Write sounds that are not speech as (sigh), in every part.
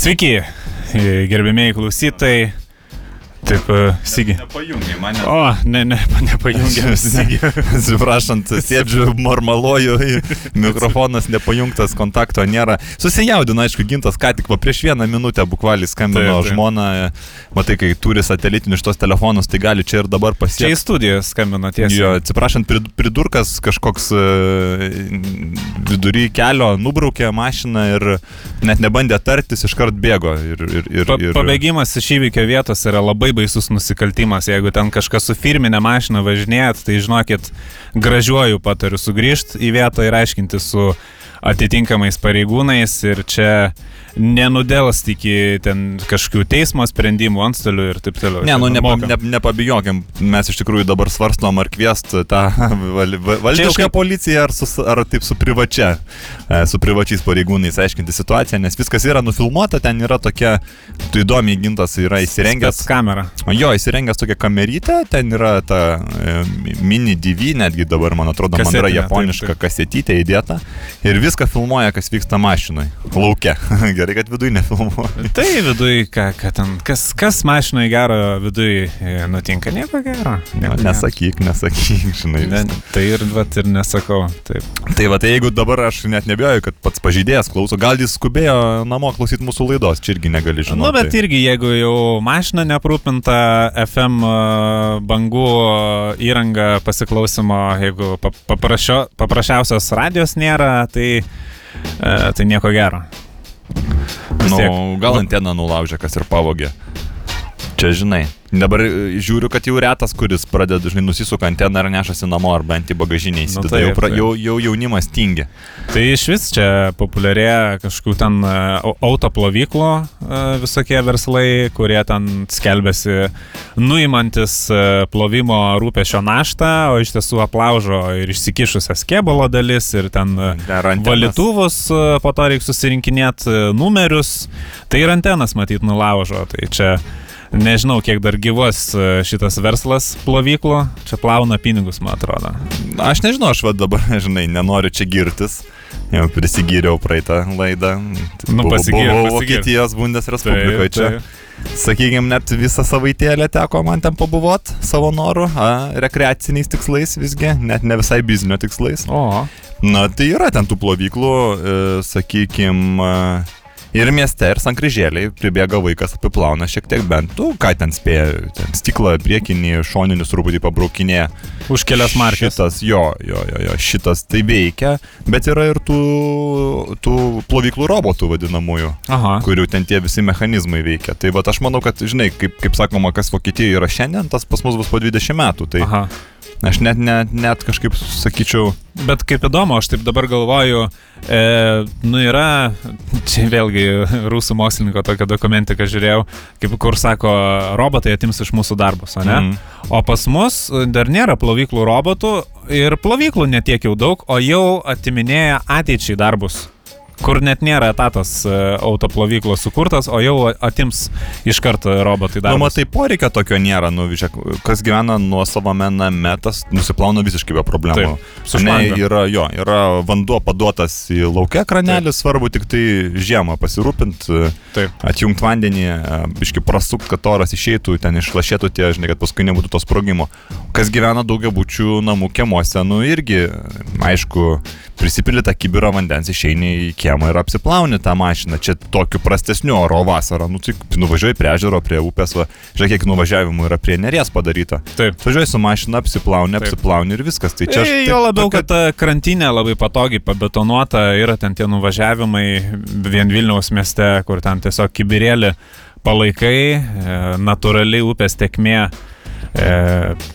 Sveiki, gerbėmėjai klausytojai. Taip, Sigi. Nepajungiai mane. O, ne, ne, (laughs) nepajungiai. (laughs) Sigi. Atsiprašant, sėdžiu, marmaluoju, (laughs) mikrofonas nepajungtas, kontakto nėra. Susijaudino, aišku, gintas, ką tik va prieš vieną minutę bukvaliai skambino Taip, taip. žmona, matai, kai turi satelitinius šitos telefonus, tai gali čia ir dabar Čia į pasiekti. studiją skambino tiesiai. Jo, atsiprašant, prid- pridurkas kažkoks e, vidury kelio nubraukė mašiną ir net nebandė tartis, iškart bėgo. Ir, ir, ir, Pa, ir, pabėgimas iš įvykio vietos yra labai baisus nusikaltimas. Jeigu ten kažkas su firminė mašina važinėjat, tai žinokit, gražiuoju patariu sugrįžti į vietą ir aiškinti su atitinkamais pareigūnais ir čia nenudėlst iki ten kažkokių teismo sprendimų, antstolių ir taip toliau. Ne, nu nepa, ne, nepabijokim, mes iš tikrųjų dabar svarstom ar kviest tą (laughs) val, val, valdišką kaip- policiją ar, su, ar taip su privačia, e, su privačiais pareigūnais aiškinti situaciją, nes viskas yra nufilmuota, ten yra tokia, tu įdomiai gintas yra įsirengęs. Kamera. Jo, įsirengęs tokią kamerytę, ten yra ta e, mini DV, netgi dabar, man atrodo, man yra Kasetinė, japoniška taip, kasetytė įdėta ir viską filmuoja, kas vyksta mašinai, laukia. (laughs) Gerai, kad viduje nefilmuoja. Tai viduj, ką, ką ten, kas, kas mašinai gero viduj e, nutinka, nieko gero. Na, Nieko gero. Nesakyk, nesakyk, (laughs) žinai. Ne, tai ir, vat, ir nesakau. Taip. Tai va, tai jeigu dabar aš net nebijoju, kad pats pažydėjas klauso, gal jis skubėjo namo klausyti mūsų laidos, čia irgi negali žinoti. Nu, bet irgi, jeigu jau mašina neprūpinta FM e, bangų e, įranga pasiklausimo, jeigu pa- paprašio, paprasčiausios radijos nėra, tai, e, tai nieko gero. Nu, gal anteną nulaužė, kas ir pavogė. Čia žinai. Dabar e, žiūriu, kad jau retas, kuris pradeda, žinai, nusisuka anteną ir nešasi namo ar bent į bagažinę įsideda. Nu, taip, jau, pra, jau, jau jaunimas tingi. Tai iš vis čia populiarėja kažkokių ten e, au- autoplovyklų e, visokie verslai, kurie ten skelbiasi nuimantis plovimo rūpešio naštą, o iš tiesų aplaužo ir išsikišusias kėbalo dalis ir ten valytuvus, po to reikia susirinkinėti numerius, tai ir antenas matyt nulaužo. Tai čia nežinau, kiek dar gyvos e, šitas verslas plovyklų, čia plauna pinigus, man atrodo. Aš nežinau, aš va dabar, (laughs) žinai, nenoriu čia girtis. Jau prisigyriau praeitą laidą. Nu, pasigyrk. Vokietijos Bundesrespublikoje čia. Sakykime, net visą savaitėlę teko man ten pabuvot savo noru, a, rekreaciniais tikslais visgi, net ne visai biznio tikslais. O, Na, tai yra ten tų plovyklų, e, sakykime, ir mieste, ir sankryžėliai, pribėga vaikas, apiplauna šiek tiek bent, tu ką ten spėja, ten stiklą priekinį, šoninius truputį pabraukinėja. už kelias markės. Šitas, jo, jo, jo, jo, šitas tai veikia, bet yra ir tų, tų plovyklų robotų vadinamųjų Aha. kurių ten tie visi mechanizmai veikia. Tai va aš manau, kad, žinai, kaip, kaip sakoma, kas Vokietijoje yra šiandien, tas pas mus bus po 20 metų. Tai Aha. Aš net, net, net kažkaip sakyčiau, Bet kaip įdomu, aš taip dabar galvoju, e, nu yra, čia vėlgi rusų mokslininko tokią dokumentiką žiūrėjau, kaip kur sako, robotai atims iš mūsų darbus, o ne? Mhm. O pas mus dar nėra plovyklų robotų ir plovyklų netiek jau daug, o jau atiminėja ateičiai darbus. Kur net nėra etatas e, autoplovyklos sukurtas, o jau atims iš karto robotai na, darbus. matai, poreikio tokio nėra, nu, žiūrėk, kas gyvena nuo savame name, tas nusiplauna visiškai be problemų. Taip, Ne, yra, jo, yra vanduo paduotas į laukia kranelis, svarbu tik tai žiemą pasirūpinti, Taip. atjungti vandenį, biški prasukt, kad oras išeitų, ten išlašėtų tie, žinai, kad paskui nebūtų to sprogimo. Kas gyvena daugiabučių namų kiemuose, nu irgi, aišku, prisipili tą kibirą vandens, išeini į kiemą ir apsiplauni tą mašiną. Čia tokiu prastesniu oro vasarą, nu tai nuvažiuoji prie ežero, prie upės, va, žiūrėk, kiek nuvažiavimų yra prie neries padaryta. Taip. Važiuoji su mašina, apsiplauni, Taip. apsiplauni ir viskas. Tai čia aš taip- jo labiau, tokia- kad ta krantinė labai patogiai pabetonuota, yra ten tie nuvažiavimai vien Vilniaus mieste, kur ten tiesiog kibirėlį palaikai, e, natūrali upės tekmė. E,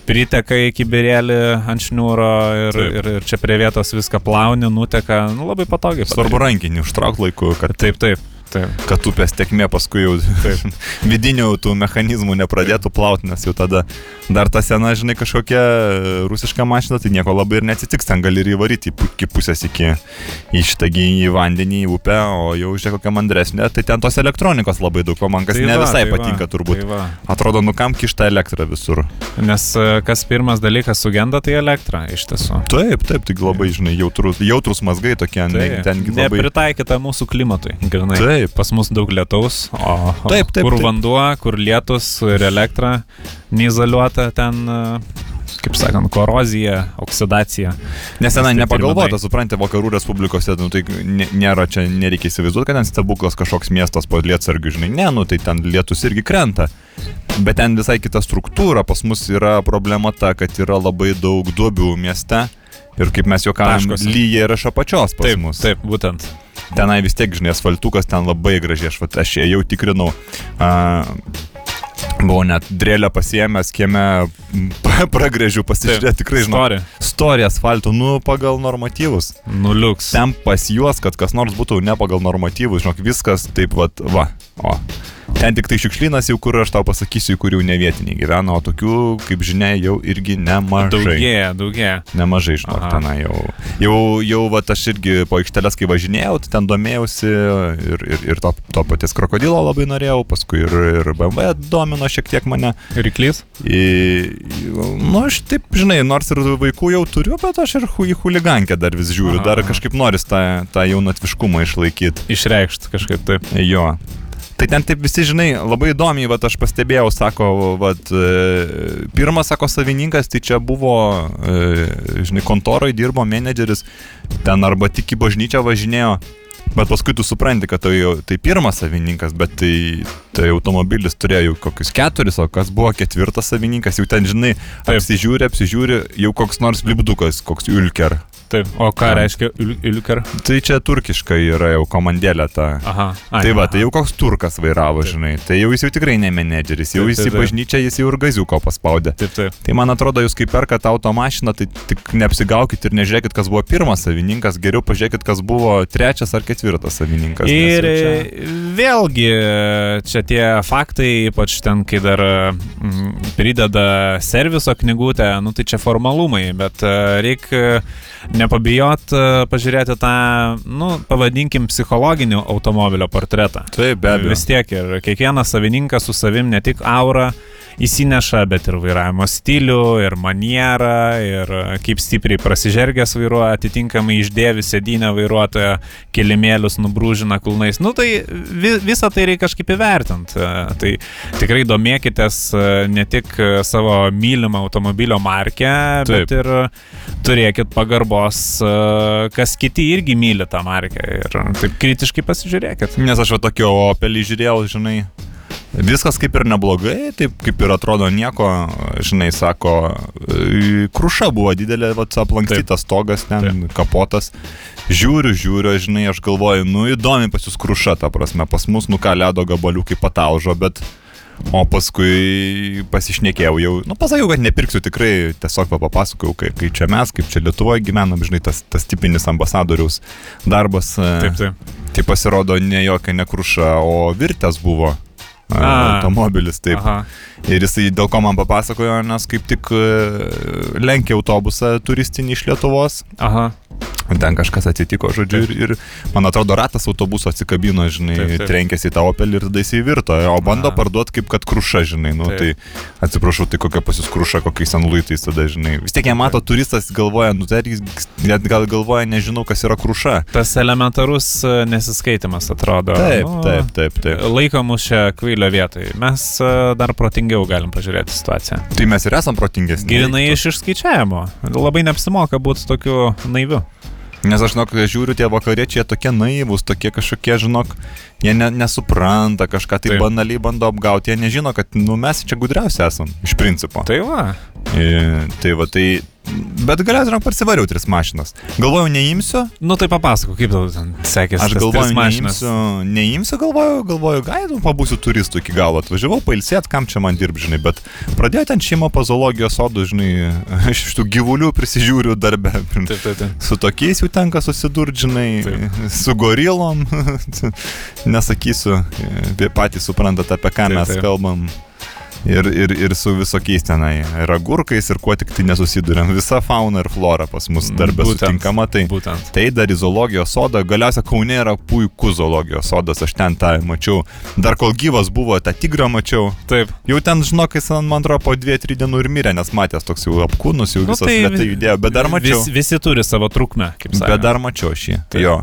priteka į kibirėlį ant šniūro ir, Taip. ir, ir čia prie vietos viską plauni, nuteka, nu, labai patogiai. Svarbu rankinį užtraukti laiku, kad, Taip, taip, taip. kad upės tekmė paskui jau Taip. (laughs) vidinių tų mechanizmų nepradėtų plauti, nes jau tada dar ta sena, žinai, kažkokia e, rusiška mašina, tai nieko labai ir neatsitiks, ten gali ir įvaryti iki pusės iki į šitą gi į vandenį, į upę, o jau žiūrėk kokia mandresnė, tai ten tos elektronikos labai daug, o man kas Tai ne va, visai tai va, patinka turbūt. Tai va. Atrodo, nu kam kišta elektra visur. Nes e, kas pirmas dalykas sugenda, tai elektra iš tiesų. Taip, taip, tai labai, žinai, jautrus, jautrus mazgai tokie, ne, Tai tengi labai... nepritaikyta mūsų klimatui, grinai. Taip, taip. Pas mus daug lietaus, o Taip, taip, kur taip. vanduo, kur lietus ir elektra neizoliuota, ten, kaip sakant, korozija, oksidacija. Nes ten nepagalvota, suprantate, vakarų respublikose, nu, tai nė- nėra čia, nereikia įsivaizduoti, kad ten stebuklas kažkoks miestas po lietsargių, žinai, ne, nu tai ten lietus irgi krenta. Bet ten visai kita struktūra, pas mus yra problema ta, kad yra labai daug duobių mieste. Ir kaip mes juokavom, Taškose. lyja ir iš apačios pas Taip, mus. taip, būtent. Tenai vis tiek, žinai, asfaltukas ten labai gražiai, aš, aš jau tikrinau. A, buvau net drėlę pasiemęs, kieme (laughs) pragrėžiu pasižiūrėti, tikrai žinau. Istorija. Storija asfaltų, nu, pagal normatyvus. Nuliuks. Ten pas juos, kad kas nors būtų ne pagal normatyvus, žinok, viskas taip, vat, va, o. Ten tik tai šiukšlynas jau, kur aš tau pasakysiu, kur jau ne vietiniai gyvena, o tokių, kaip žinia, jau irgi nemažai. Daugėja, daugėja. Nemažai, žinok, ten jau. Jau, jau va, aš irgi po aikštelės, kai važinėjau, tai ten domėjausi ir, ir, ir to, to paties krokodilo labai norėjau, paskui ir, ir BMW domino šiek tiek mane. Ryklys? Į, nu, aš taip, žinai, nors ir vaikų jau turiu, bet aš ir į huligankę dar vis žiūriu, Aha, dar kažkaip noris tą, tą jaunatviškumą išlaikyti. Išreikšt kažkaip taip. Jo. Tai ten taip visi, žinai, labai įdomiai, vat, aš pastebėjau, sako, vat, e, pirmas, sako, savininkas, tai čia buvo, e, žinai, kontoroje dirbo menedžeris, ten arba tik į bažnyčią važinėjo, bet paskui tu supranti, kad tai, jau- tai pirmas savininkas, bet tai, tai automobilis turėjo jau kokius keturis, o kas buvo ketvirtas savininkas, jau ten, žinai, Taip. apsižiūri, apsižiūri, jau koks nors lipdukas, koks Ülker. Taip. O ką Ja. reiškia il- Ilker? Tai čia turkiška yra jau komandėlė ta. Aha. Ai, Tai va, tai jau koks turkas vairavo, Taip. žinai. Tai jau jis jau tikrai ne menedžeris, jau Taip, jis taip, į taip. bažnyčią, jis jau ir gaziuko paspaudė. Taip, taip. Tai man atrodo, jūs kai perkat automašiną, tai tik neapsigaukit ir nežiūrėkit, kas buvo pirmas savininkas, geriau pažiūrėkit, kas buvo trečias ar ketvirtas savininkas. Ir čia- e, vėlgi čia tie faktai, ypač ten, kai dar mm, prideda serviso knygutę, nu tai čia formalumai, bet reikia nepabijot e, pažiūrėti tą, nu, pavadinkim, psichologinį automobilio portretą. Taip, be abejo. Vis tiek ir kiekvienas savininkas su savim ne tik aurą įsineša, bet ir vairavimo stilių, ir manierą, ir e, kaip stipriai prasižergęs vairuoja, atitinkamai išdėvi sėdynę vairuotoją, kilimėlius nubrūžina kulnais. Nu tai vi, visą tai reikia kažkaip įvertinti. Tai tikrai domėkitės e, ne tik e, savo mylimą automobilio markę, bet Taip. ir e, turėkit pagarbos, e, kas kiti irgi myli tą markę. Ir taip kritiškai pasižiūrėkit. Nes aš va tokio opelį žiūrėjau, žinai. Viskas kaip ir neblogai, taip kaip ir atrodo nieko, žinai, sako, e, kruša buvo didelė, va, aplankstytas stogas ten, Taip. kapotas. Žiūriu, žiūriu, žinai, aš galvoju, nu įdomi pas jūs kruša, ta prasme, pas mus, nu ką, ledo gabaliukai pataužo, bet... O paskui pasišnekėjau jau, nu pasakiau, kad nepirksiu tikrai, tiesiog papasakojau, kai, kai čia mes, kaip čia Lietuvoje gyvenam, žinai, tas, tas tipinis ambasadoriaus darbas. e, Taip, taip. Tai pasirodo ne jokia nekruša, o virtės buvo. A. Automobilis, taip. Aha. Ir jisai dėl ko man papasakojo, nes kaip tik e, lenkė autobusą turistinį iš Lietuvos. Aha. Ten kažkas atsitiko, žodžiu, ir, ir man atrodo, ratas autobuso atsikabino, žinai, Taip, taip. trenkėsi į tą opelį ir tada jisai virto, o bando parduoti kaip kad kruša, žinai, nu Taip. tai atsiprašau, tai kokia pas jūs kruša, kokiais anluitais tada, žinai. Vis tiek jie mato turistas, galvoja, nu tai jis net gal galvoja, nežinau, kas yra kruša. Tas elementarus e, nesiskaitimas atrodo. Taip, Nu, taip, taip, taip. Laiko mus čia kvailio vietoj. Mes e, dar protingiau galim pažiūrėti situaciją. Tai mes ir esam protingesni. Girinai iš išskaičiavimo. Labai neapsimoka būti tokiu naiviu. Nes aš, žinok, žiūriu, tie vakariečiai tokie naivūs, tokie kažkokie, žinok, jie ne, nesupranta, kažką tai Taip. banaliai bando apgauti, jie nežino, kad, nu, mes čia gudriausi esam, iš principo. Tai va. E, tai va, tai... Bet galiausiai, žinok, parsivariau tris mašinas. Galvojau, neimsiu, Nu tai papasako, kaip tau ten sekėsi. aš mašinas? neimsiu, neimsiu, galvoju, galvoju, gai, nu, pabūsiu turistų iki galo, atvažiavau pailsėt, kam čia man dirb, žinai, bet pradėjo ten šeima po zoologijos sodų, žinai, (laughs) iš tų gyvulių prisižiūriu darbę. Taip, taip, taip. Su tokiais jau tenka susidurti, žinai, Taip. su gorilom. (laughs) Nesakysiu, jie patys suprantate, apie ką Taip, mes taip. kalbam. Ir, ir, ir su visokiais tenai ir agurkais, ir kuo tik tai nesusidurėm. Visa fauna ir flora pas mus darbė sutinkama. Tai, būtent. tai dar į zoologijos sodą. Galiausiai Kaune yra puikus zoologijos sodas, aš ten tą mačiau. Dar kol gyvas buvo, tą tigrą mačiau. Taip. Jau ten, žinok, jis man atrodo po 2-3 dienų ir mirė, nes matęs toks jau apkūnus, jau visas nu, lietai judėjo, bet dar mačiau. Vis, visi turi savo trukmę, kaip sakė. Bet dar mačiau šį. Tai jo.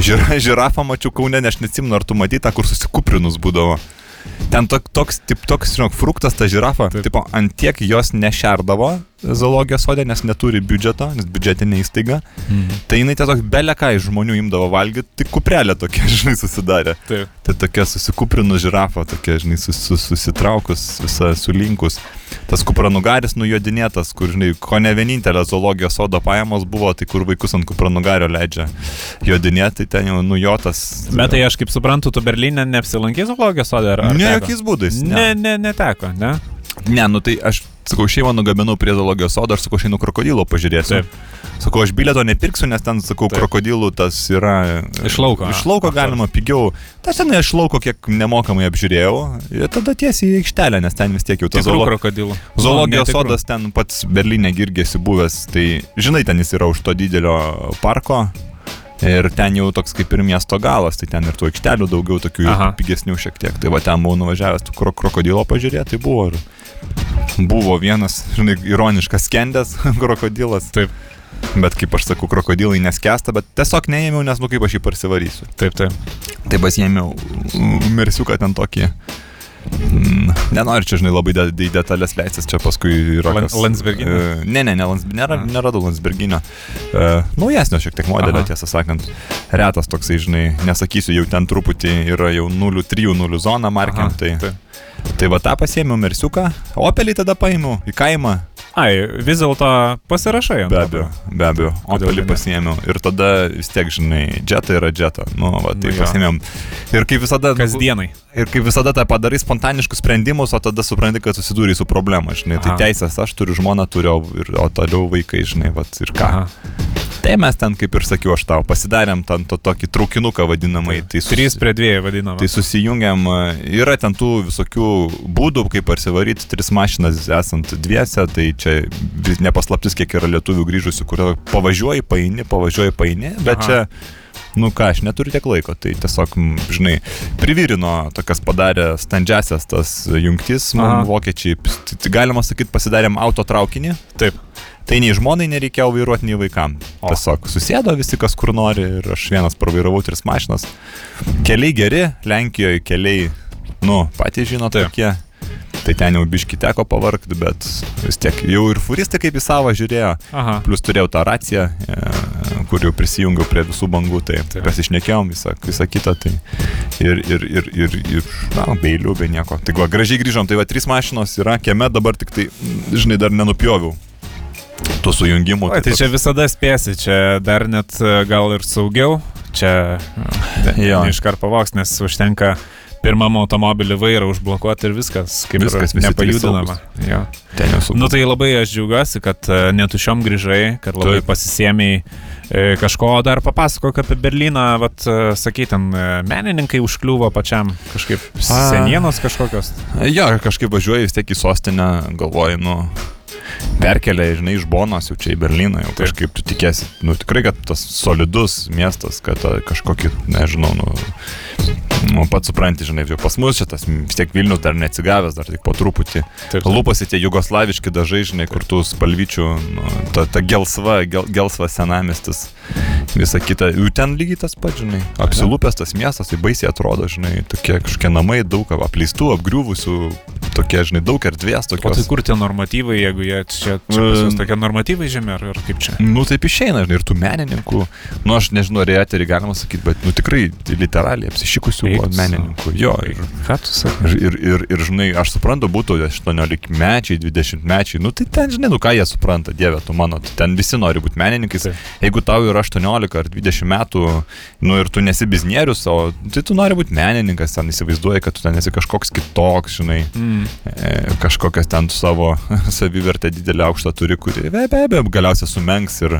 Žira, žirafą mačiau Kaune, aš neatsimenu, ar tu matei tą, kur susikuprinus būdavo. Ten tok, toks, tip, toks, žinok, fruktas ta žirafa, Taip. tipo, ant tiek jos nešerdavo zoologijos sodė, nes neturi biudžeto, nes biudžetinė įstaiga. Mhm. Tai jinai tiesiog beleką iš žmonių imdavo valgyti, tik kuprelė tokia, (laughs) žinai, susidarė. Taip. Tai tokia susikuprinus žirafa, tokia, žinai, sus, sus, susitraukus, visa sulinkus. Tas kupranugaris nujodinėtas, kur, žinai, ko ne vienintelė zoologijos sodo pajamos buvo, tai kur vaikus ant kupranugario leidžia jodinėti, tai ten jau nujotas. Bet tai aš kaip suprantu, tu Berlyne neapsilankys zoologijos sode ar, ar Ne, teko? jokiais būdais. Ne, ne, neteko, ne? Ne, nu tai aš, sakau, šeimą nugabenau prie zoologijos sodo, aš sakau, aš einu krokodilo pažiūrėsiu. Taip. Sakau, aš bilieto nepirksiu, nes ten, sakau, Taip. krokodilų tas yra. Iš lauko, Iš lauko galima pigiau. Tas ten iš lauko kiek nemokamai apžiūrėjau. Ir tada tiesiai į aikštelę, nes ten vis tiek jau tas zoolo- krokodilų. zoologijos Nu, netikrų. sodas ten pats Berlyne irgi esi buvęs. Tai žinai, ten jis yra už to didelio parko. Ir ten jau toks kaip ir miesto galas, tai ten ir tų aikštelių daugiau, tokių Aha. pigesnių šiek tiek. Tai va ten buvau nuvažiavęs, tų kro krokodilo pažiūrėti, tai buvo. Ir buvo vienas, žinai, ironiškas skendęs (laughs) krokodilas. Taip. Bet kaip aš sakau, krokodilai neskesta, bet tiesiog neėmiau, nes nu kaip aš jį parsivarysiu. Taip, taip. Tai pasiėmiau mersiuką ten tokį. Mm, Nenoriu čia, žinai, labai į detalės leistis, čia paskui yra... Lan- Landsberginio? E, Ne, ne, ne Lands, nėra, neradau Landsberginio. Uh, naujesnio šiek tiek modelio, Aha. tiesą sakant. Retas toksai, žinai, nesakysiu, jau ten truputį yra jau 0,3-0 zona markiam. Tai, taip. Tai va tą pasiėmiau mersiuką, Opelį tada paėmiau į kaimą. Ai, vis dėlto pasirašai Be to. abejo, be abejo, Opelį pasiėmiau. Ir tada vis tiek, žinai, džeta yra džeta. Nu, va, tai Nu pasiėmėm. Ir kaip visada... Kasdienai. Ir kaip visada tą padarai spontaniškus sprendimus, o tada supranti, kad susidūrė su problema, žinai. Tai Aha. teisės aš turiu, žmoną turiu, ir, o toliau vaikai, žinai, vat, ir ką. Aha. Tai mes ten, kaip ir sakiau, aš tau pasidarėm ten to tokį traukinuką vadinamai. Tai, susi- Trys prie dviejų vadinama. tai susijungiam, e, yra ten tų visokių būdų, kaip parsivaryti tris mašinas esant dviese, tai čia nepaslaptis, kiek yra lietuvių grįžusių, kur pavažiuoji, paini, pavažiuoji, paini, bet Aha. čia Nu ką, aš neturiu tiek laiko, tai tiesiog, žinai, privirino tokias padarė standžiasias tas jungtis, man vokiečiai, tai, tai galima sakyti, pasidarėm autotraukinį, Taip. Tai nei žmonai nereikėjo vairuoti, nei vaikam. O. Tiesiog susėdo visi, kas kur nori ir aš vienas pravairavau tris mašinas. Keliai geri, Lenkijoje keliai, nu, patys žino Taip. tokie. Tai ten jau biški teko pavarkti, bet vis tiek jau ir furistai kaip į savo žiūrėjo. Aha. Plus turėjau tą raciją, e, kur jau prisijungiau prie visų bangų, tai Taip. pasišnekėjom visą, visą kitą. Tai ir, ir, ir, ir, ir na, be eilių, be nieko. Tai va, gražiai grįžom, tai va, trys mašinos yra, kieme dabar tik tai, žinai, dar nenupjoviau tų sujungimų. O, tai čia visada spėsi, čia dar net e, gal ir saugiau. Čia Jo. ne iškart pavoks, nes užtenka pirmam automobilį vairą užblokuoti ir viskas, kaip Viskas, ir nepajudinama. Jau su... Nu tai labai aš džiaugiuosi, kad e, netušiom grįžai, kad labai Taip. pasisėmiai e, kažko dar papasakok apie Berliną, vat, e, e, menininkai užkliuvo pačiam kažkaip A. senienos kažkokios. Jo, kažkaip važiuoji vis tiek į sostinę, galvoji, nu, perkelia, žinai, iš Bonos jau čia į Berliną, jau Taip. kažkaip tu tikėsi, nu, tikrai, kad tas solidus miestas, kad a, kažkokį, nežinau, nu, nu, pats supranti, žinai, jau pas mus šitas, vis tiek Vilnius dar neatsigavęs, dar tik po truputį. Taip, Lūpasi tie jugoslaviški dažai, žinai, kur tų spalvyčių, nu, ta, ta gelsva, gel, gelsvas senamistis, visa kita. Jų ten lygiai tas pats, žinai. Apsilūpęs tas miestas, tai baisiai atrodo, žinai, tokie kažkokie namai, daug apleistų, apgriuvusių, tokie, žinai, daug erdvės, O tai tokios. kur tie normatyvai, jeigu jie čia, čia pas Mm. tokie normatyvai žemė, ar, ar kaip čia? Nu, taip išeina, žinai, ir tų menininkų, nu, aš nežinau, ar į eterį galima sakyti, bet, nu, tikrai literaliai apsišikusių buvo Eik su- menininkų. Jo, ir, Ką tu sakai? Ir, ir, ir, ir, žinai, aš suprantu, būtų 18 mečiai, 20 mečiai, nu tai ten, žinai, nu ką jie supranta, dieve, tu mano, tai ten visi nori būti menininkais. Taip. Jeigu tau yra 18 ar 20 metų, nu ir tu nesi biznierius, o tai tu nori būti menininkas, ten įsivaizduoji, kad tu ten esi kažkoks kitoks, žinai, Mm. e, kažkokias ten savo (laughs) savivertę didelį aukštą turi, kuri be abejo galiausiai sumenks ir,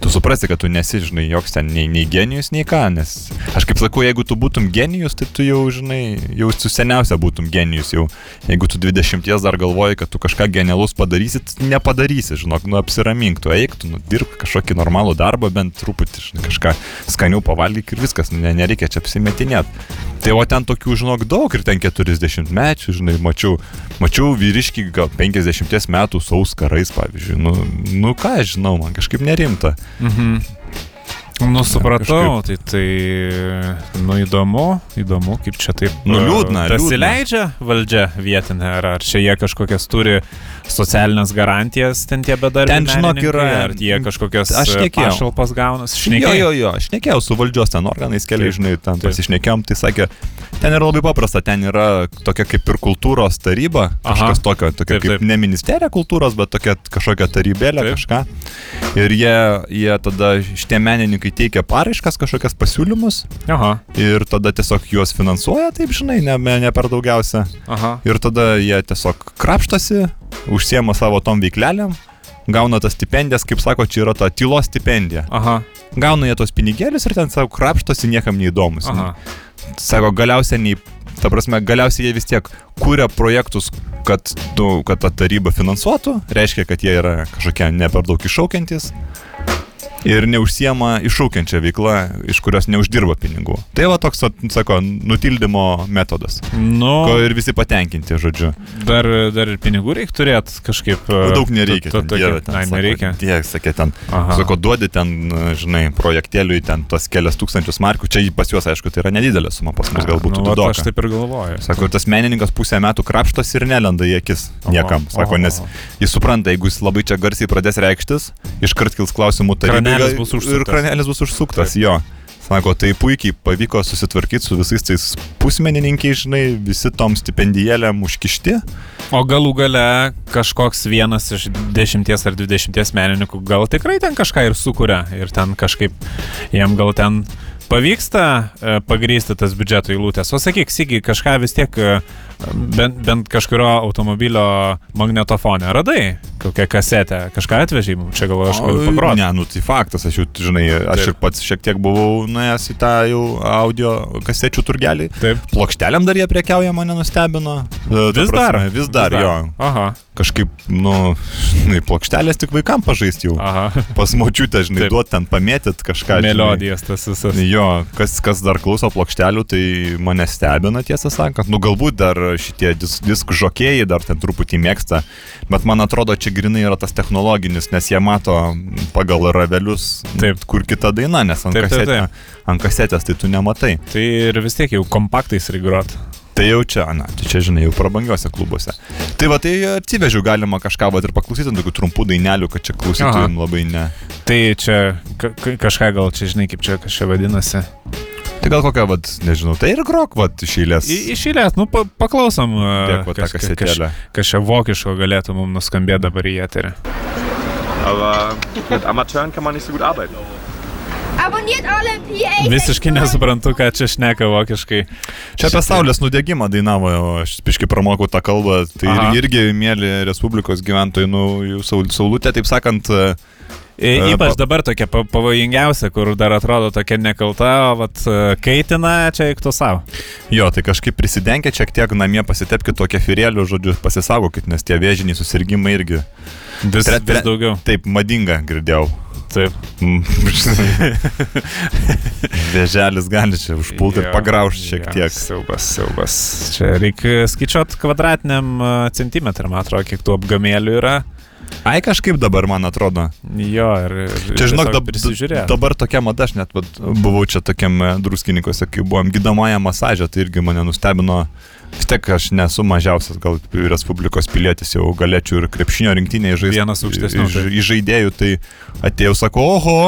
tu suprasi, kad tu nesi, žinai, joks ten nei, nei genijus, nei ką, nes aš kaip sakau, jeigu tu būtum genijus, tai tu jau, žinai, jau su seniausia būtum genijus, jau jeigu tu 20 dar galvoji, kad tu kažką genialus padarysi, nepadarysi, žinok, nu apsiramink, tu eik, tu nu, dirbk kažkokį normalų darbą, bent truputį, žinai, kažką skaniau pavalgyk ir viskas, ne, nereikia čia apsimetinėti. Tai o ten tokių, žinok, daug ir ten 40 mečių, žinai, mačiau, mačiau vyriškį gal 50 metų saus karais, pavyzdžiui. Nu, nu ką aš žinau, man kažkaip nerimta. Mhm. Nu, supratau, tai tai, nu, įdomu, įdomu, kaip čia taip. Nu, liūdna, įleidžia valdžia vietinė, ar, ar čia jie kažkokias turi socialinės garantijas, ten tie bedarbiai. Ten, žinok, yra- Ar jie kažkokias Aš e, pašalpas gauna? Jo, jo, jo, aš nekėjau su valdžios ten organais, keliai, žinai, ten pasišnekėjom, tai sakė, ten yra labai paprasta, ten yra tokia kaip ir kultūros taryba, Aha. kažkas tokio, tokia Taip, kaip taip. ne ministerija kultūros, bet tokia kažkokia tarybėlė, Taip. kažką. Ir jie, jie tada, šitie menininkai teikia paraiškas, kažkokias pasiūlymus Aha, ir tada tiesiog juos finansuoja, taip žinai, ne, ne per daugiausia. aha. Ir tada jie tiesiog krapštosi, užsiema savo tom veiklelėm, gauna tas stipendijas, kaip sako, čia yra ta tylos stipendija. Aha, Gauna jie tos pinigėlius ir ten savo krapštosi niekam neįdomus. aha. Sako, galiausiai nei, ta prasme, galiausiai jie vis tiek kūrė projektus, kad, nu, kad ta taryba finansuotų, reiškia, kad jie yra kažkokie ne per daug iššaukiantis. Ir neužsiema iššaukiančią veiklą, iš kurios neuždirba pinigų. Tai va toks, sako, nutildymo metodas. Nu, Ko ir visi patenkinti, žodžiu. dar, dar ir pinigų reikia turėti kažkaip. e, Daug nereikia. tu- ten, tu- dieve, ten, Ai, nereikia. Dieve, sakė, ten. Aha. Sako, duodi ten, žinai, projektėliui ten tos kelias tūkstančius markių. Čia pas juos, aišku, tai yra nedidelė suma, pas mus galbūt nu, nu, daug. Aš taip ir galvoju. Sako, ir tas menininkas pusę metų krapštos ir nelenda į akis niekam. Sako, nes jis supranta, jeigu jis labai čia garsiai pradės reikštis, iškart kils klausimų tarybai. Kranelis bus užsuktas. Ir kranelis bus užsuktas, jo. Sako, tai puikiai pavyko susitvarkyti su visais tais pusmenininkiais, žinai, visi tom stipendijėlėm užkišti. O galų gale kažkoks vienas iš dešimties ar dvidešimties menininkų gal tikrai ten kažką ir sukuria ir ten kažkaip jiem gal ten pavyksta e, pagrysti tas biudžeto eilutės. O sakyk, Sigi, kažką vis tiek e, bent, bent kažkurio automobilio magnetofone radai, kokią kasetę, kažką atvežai čia galvoju, aš galiu pagroti. Ne, nu tai faktas, aš jau, žinai, aš Taip. ir pats šiek tiek buvau nuėjęs į tą jau audio kasečių turgelį. Taip. Plokštelėm dar jie prekiauja, mane nustebino. E, Vis dar. prasme, Vis dar, jo. Aha, Kažkaip, nu, žinai, plokštelės tik vaikam pažaisti jau. aha. Pas močiutę, žinai, duot ten pamėtyt kažką. Melodijas tas visas. Jo, kas, kas dar klauso plokštelių, tai mane stebina tiesą sakant. Nu, galbūt dar šitie dis, diskų žokėjai dar ten truputį mėgsta, bet man atrodo, čia grinai yra tas technologinis, nes jie mato pagal ravelius, Taip. kur kita daina, nes ant, Taip, taip, kasetė, taip. ant kasetės tai tu nematai. Tai ir vis tiek jau kompaktais regrot. Tai jau čia, na, tai čia, žinai, jau prabangiuose klubuose. Tai va, tai atsivežiau galima kažką va ir paklausyti, tokių trumpų dainelių, kad čia klausytojams labai ne. Tai čia ka ka kažką gal čia žinai, kaip čia kažkaip vadinasi. Tai gal kokią, va, nežinau, tai ir grok, va, iš eilės. I- Iš eilės, nu pa paklausom. e, Dėk, va, tą kas- kas- kasetėlę. Kas čia vokiško galėtų mums nuskambėti dabar į eterį. Aber mit Amateuren kann man nicht so gut arbeiten. Abonniert alle PA. Visiškai nesuprantu, ką čia šneka vokiškai. Čia apie Saulės nudegimą dainavo, aš piškai pramokau tą kalbą. Tai Aha. ir, irgi, mėly Respublikos gyventojai, nu, saul, saulutė, taip sakant, e, I, E, ypač pa- dabar tokia pa- pavojingiausia, kur dar atrodo tokia nekalta, o vat, e, kaitina čia eiktų savo. jo, tai kažkaip prisidenkit šiek tiek namie, pasitepkit to kefirėlių, žodžiu, pasisaugokit, nes tie vėžiniai susirgymai irgi. Vis, Tre- vis tre- daugiau. Taip, madinga, girdėjau. Taip. Mm, (laughs) Vėželis gali čia užpulti ir pagraužti šiek tiek. Siaubas, siaubas. Čia reikia skaičiuoti kvadratiniam e, centimetrą, man atrodo, kiek tų apgamėlių yra. Ai, kažkaip dabar, man atrodo. Jo, ir, ir Čia, žinok, dab, dabar tokia mada, aš net buvau čia tokiam e, druskininkose, kai buvom gydomąją masažę, tai irgi mane nustebino. Vis tiek aš nesu mažiausias, gal Respublikos pilietis, jau galėčiau ir krepšinio rinktinėje žaisti. Vienas aukštesnių, Iš, žaidėjų, tai atėjau, sako, oho,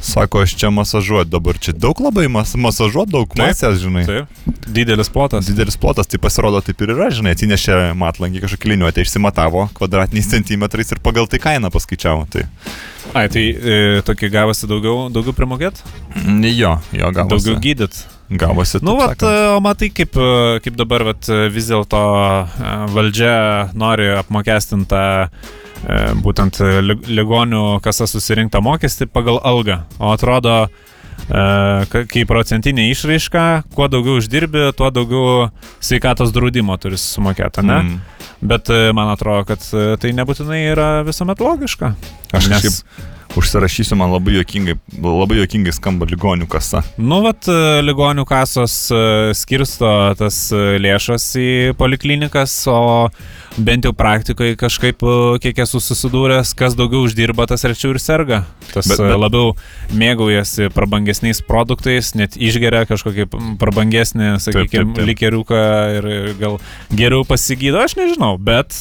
sako, aš čia masažuoti dabar, čia daug labai mas, masažuoti, daug Taip, masės, žinai. Taip. Didelis plotas. Didelis plotas, tai pasirodo taip ir yra, žinai, atsinešė matlangį kažkokį liniuotę, išsimatavo kvadratiniais centimetrais ir pagal tai kainą paskaičiavo. Tai. Ai, tai e, tokį gavosi daugiau, daugiau primokėt? Jo, jo, gavosi. Daugiau gydyt. Gavosi. Nu, vat, e, o matai, kaip, e, kaip dabar vat, e, vis dėlto valdžia nori apmokestintą būtent lig- ligonių kasa susirinktą mokestį pagal algą. O atrodo, ka- kai procentinė išraiška, kuo daugiau uždirbi, tuo daugiau sveikatos draudimo turi sumokėti, ne? Mm. Bet man atrodo, kad tai nebūtinai yra visuomet logiška. Aš Nes- kažkaip užsirašysiu, man labai jokingai, labai jokingai skamba ligonių kasa. Nu, vat, e, ligonių kasos e, skirsto tas e, lėšas į poliklinikas, o bent jau praktikoje kažkaip, kiek esu susidūręs, kas daugiau uždirba, tas rečiau ir serga. Tas Bet- bet, labiau mėgaujasi prabangesniais produktais, net išgeria kažkokį prabangesnį, sakykime, likeriuką ir gal geriau pasigydo, aš nežinau, bet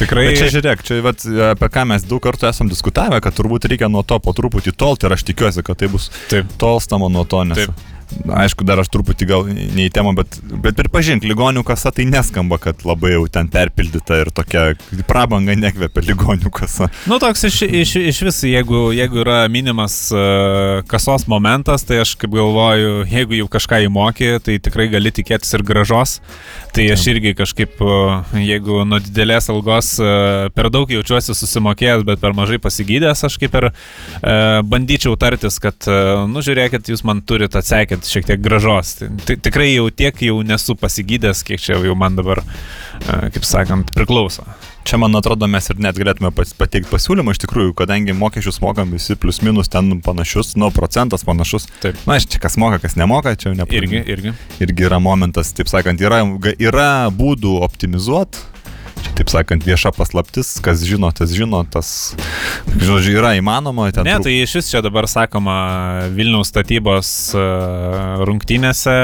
tikrai... Bet čia žiūrėk, čia vat, apie ką mes daug kartų esam diskutavę, kad turbūt reikia nuo to po truputį tolti ir aš tikiuosi, kad tai bus Taip. tolstama nuo to, nes... Taip. Aišku, dar aš truputį gal ne į temą, bet, bet pripažink, ligonių kasa tai neskamba, kad labai jau ten perpildyta ir tokia prabanga nekvepia ligonių kasa. Nu, toks iš, iš, iš vis, jeigu, jeigu yra minimas uh, kasos momentas, tai aš kaip galvoju, jeigu jau kažką įmokė, tai tikrai gali tikėtis ir gražos. Tai aš irgi kažkaip, uh, jeigu nuo didelės algos uh, per daug jaučiuosi susimokėjęs, bet per mažai pasigydęs, aš kaip ir bandyčiau tartis, kad, nu, žiūrėkit, jūs man turite atsekėt šiek tiek gražos. Tai, tikrai jau tiek jau nesu pasigydęs, kiek čia jau man dabar, uh, kaip sakant, priklauso. Čia, man atrodo, mes ir net galėtume pateikti pasiūlymą, iš tikrųjų, kadangi mokesčius mokam visi plus minus ten panašus, nu, procentas panašus. Taip. Na, čia kas moka, kas nemoka, čia ne. Irgi, irgi. irgi yra momentas, taip sakant, yra, yra būdų optimizuoti. Čia, taip sakant, vieša paslaptis, kas žino, tas žino, tas, žodžiu, yra įmanoma. Ten Ne, tai iš vis čia dabar sakoma Vilniaus statybos e, rungtynėse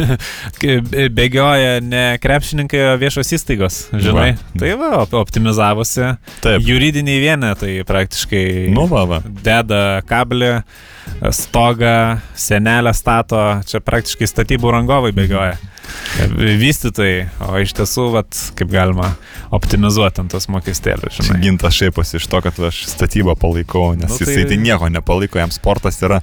(laughs) bėgioja ne krepšininkai, o viešos įstaigos, žinai. Va. Tai va, op- optimizavosi. Taip. Juridiniai vienetai praktiškai Nu, va, va. deda kablį, stogą, senelę stato, čia praktiškai statybų rangovai bėgioja. Vystytojai, o iš tiesų, vat, kaip galima optimizuoti ant tos mokestėlius, gintas šaiposi iš to, kad aš statybą palaikau, nes Nu, tai- tai... jisai tai nieko nepalaiko, jam sportas yra.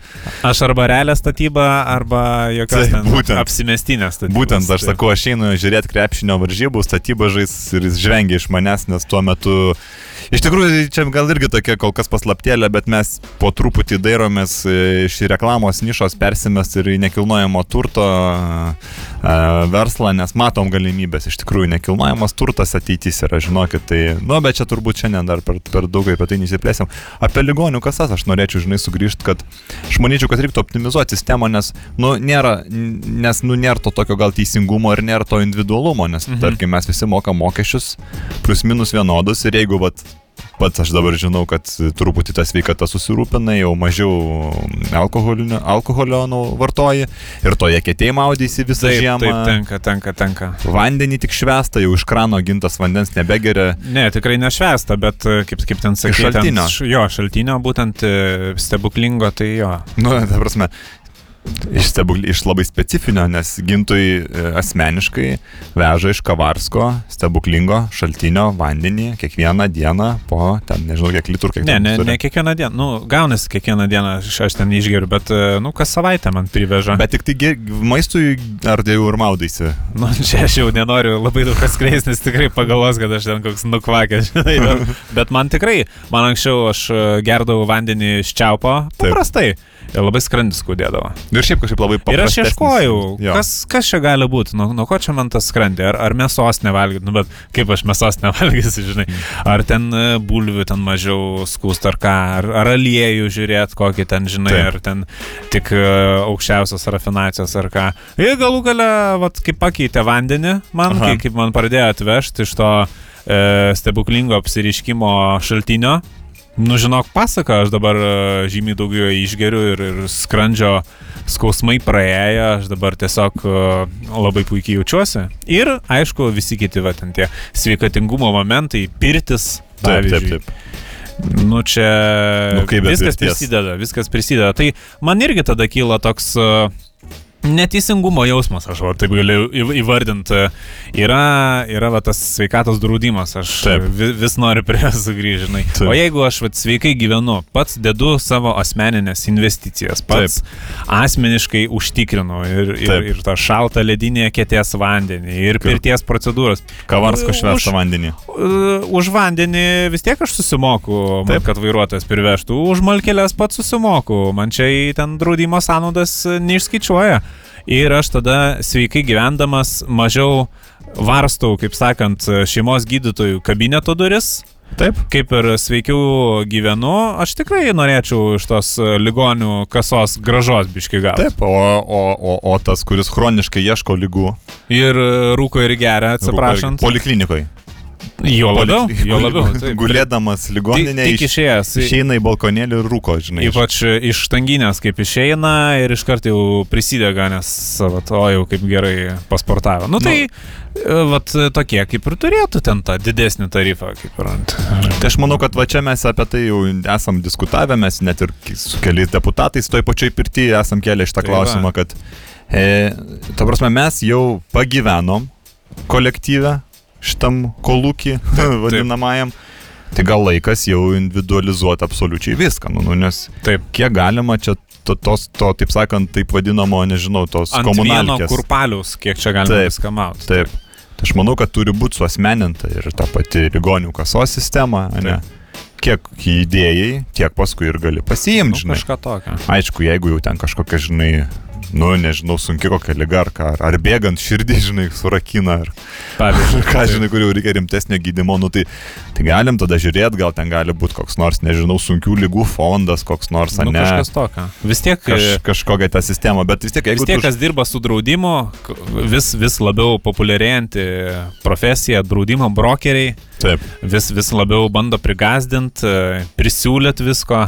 Aš arba realią statybą, arba jokios ten būtent. apsimestinės statybos. Būtent aš Tai- sakau, aš einu žiūrėti krepšinio varžybų, statybą žais ir jis žvengia iš manęs, nes tuo metu... Iš tikrųjų, čia gal irgi tokia kol kas paslaptėlė, bet mes po truputį dairomės e, iš reklamos nišos persimest ir į nekilnojamo turto verslą, nes matom galimybės. Iš tikrųjų, nekilnojamas turtas ateitis yra, žinokit, tai, nu, bet čia turbūt šiandien dar per, per daug apie tai nesiplėsim. Apie ligonių kasas aš norėčiau, žinai, sugrįžti, kad aš manyčiau, kad reiktų optimizuoti sistemą, nes, nu, nėra, nes, nu, nėra to tokio gal teisingumo ir nėra to individualumo, nes, mhm. tarkim, mes visi mokam mokesčius plus minus vienodus ir jeigu, vat, Pats aš dabar žinau, kad truputį tą sveikatą susirūpina, jau mažiau alkoholio nu, vartoji ir toje kėtėje maudysi visą Taip, žiemą. taip, tenka, tenka, tenka. Vandenį tik švesta, jau iš krano gintas vandens nebegeria. Ne, tikrai nešvesta, bet e, kaip, kaip ten sakė, šaltinio. Ten, jo, šaltinio, būtent e, stebuklingo, tai jo. Nu, ta prasme, iš, stebukl, iš labai specifinio, nes gintui e, asmeniškai veža iš Kavarsko stebuklingo šaltinio vandenį kiekvieną dieną po, ten nežinau, kiek litrų, kiek Ne, ne, turi. ne kiekvieną dieną, nu, gaunasi kiekvieną dieną, aš, aš ten išgeriu, bet, e, nu, kas savaitę man priveža. Bet tik tai ge- maistui ar tai jau ir maudaisi? Nu, (laughs) čia aš jau nenoriu labai daug atskleisti, nes tikrai pagalvos, kad aš ten koks nukvakęs, (laughs) žinai. Bet, bet man tikrai, man anksčiau aš e, gerdavau vandenį iš čiaupo, paprastai. Ir labai skrandis skaudėdavo. Ir šiaip kažkaip labai Ir paprastai. aš ieškojau, kas, kas čia gali būti, nuo, nuo ko čia man tas skrandė, ar, ar mėsos nevalgyti, nu bet kaip aš mėsos (laughs) nevalgysiu, žinai, ar ten e, bulvių ten mažiau skūst, ar ką, ar, ar aliejų žiūrėti, kokį ten, žinai, Taip. ar ten tik e, aukščiausios rafinacijos, ar ką. Ir galų gale, vat, kaip pakeitė vandenį, man, Aha. kai, kaip man pradėjo atvežti iš to e, stebuklingo apsiriškimo šaltinio. Nu, žinok, pasaka, aš dabar e, žymiai daugiau išgeriu ir, ir skrandžio skausmai praėję, aš dabar tiesiog e, labai puikiai jaučiuosi. Ir, aišku, visi kiti, va, ten tie sveikatingumo momentai, pirtis, Taip, taip, pavyzdžiui. taip. Nu, čia Nu, viskas prisideda, viskas prisideda. Tai man irgi tada kyla toks, e, neteisingumo jausmas, aš va, taip galiu įv- įvardinti. Yra, yra va, tas sveikatos draudimas, aš Taip. vi- vis noriu prie jo sugrįžti. žinai. Taip. O jeigu aš va, sveikai gyvenu, pats dedu savo asmeninės investicijas, pats asmeniškai užtikrinu ir, ir, Taip. ir tą šaltą ledinę kėties vandenį, ir pirties procedūras. Kavarsko švestą vandenį. Už vandenį vis tiek aš susimoku, man, Taip. kad vairuotojas privežtų. Už malkelės pats susimoku. Man čia į ten draudimo sąnaudas neišskaičiuoja. Ir aš tada sveikai gyvendamas mažiau varstau, kaip sakant, šeimos gydytojų kabineto duris. Taip. Kaip ir sveikiau gyvenu, aš tikrai norėčiau iš tos ligonių kasos gražos biški gauti. Taip, o, o, o, o tas, kuris chroniškai ieško lygų. Ir rūko ir geria, atsiprašant. Poliklinikoje. Jo labiau, jo labiau. taip. Gulėdamas ligoninėje. Tik, išėjęs. Išeina į balkonėlį ir rūko, žinai. Ypač iš tanginės, kaip išeina ir iš karto jau prisidega, nes, vat, o jau kaip gerai pasportavo. Nu tai, nu. vat, tokie kaip ir turėtų ten tą didesnį tarifą, kaip ir ant. Tai aš manau, kad va čia mes apie tai jau esam diskutavę, mes net ir su keliais deputatais toj pačioj pirti esam kėlę šitą Tai va. klausimą, kad, e, ta prasme, mes jau pagyvenom kolektyvę šitam kolūkį vadinamajam. Tai gal laikas jau individualizuoti absoliučiai viską, nu, nu, nes Taip. kiek galima čia to, tos, to, taip sakant, taip vadinamo, nežinau, tos komunalkės. kurpalius, kiek čia galima Taip, viską mauti. Taip. Tai aš manau, kad turi būti suosmeninta ir ta pati ligonių kasos sistema, ne? Kiek įdėjai, tiek paskui ir gali Nu, pasiimti, žinai. kažką tokio. Aišku, jeigu jau ten kažkokia, žinai, nu, nežinau, sunki kokia lyga ar ką, ar, ar bėgant širdį, (laughs) žinai, surakina, ar Pavyzdžiui, (laughs) ką, žinai, kur jau reikia rimtesnio gydimo, nu tai, tai galim tada žiūrėti, gal ten gali būti koks nors, nežinau, sunkių lygų fondas, koks nors, ar nu, ne. kažkas tokio. Vis tiek, Kaž, e, kažkokia ta sistema, bet vis tiek, jeigu vis tiek, tu... kas dirba su draudimu, vis, vis labiau populiarėjanti profesija, draudimo brokeriai. Taip. vis, vis labiau bando prigazdinti, prisiūlyti visko.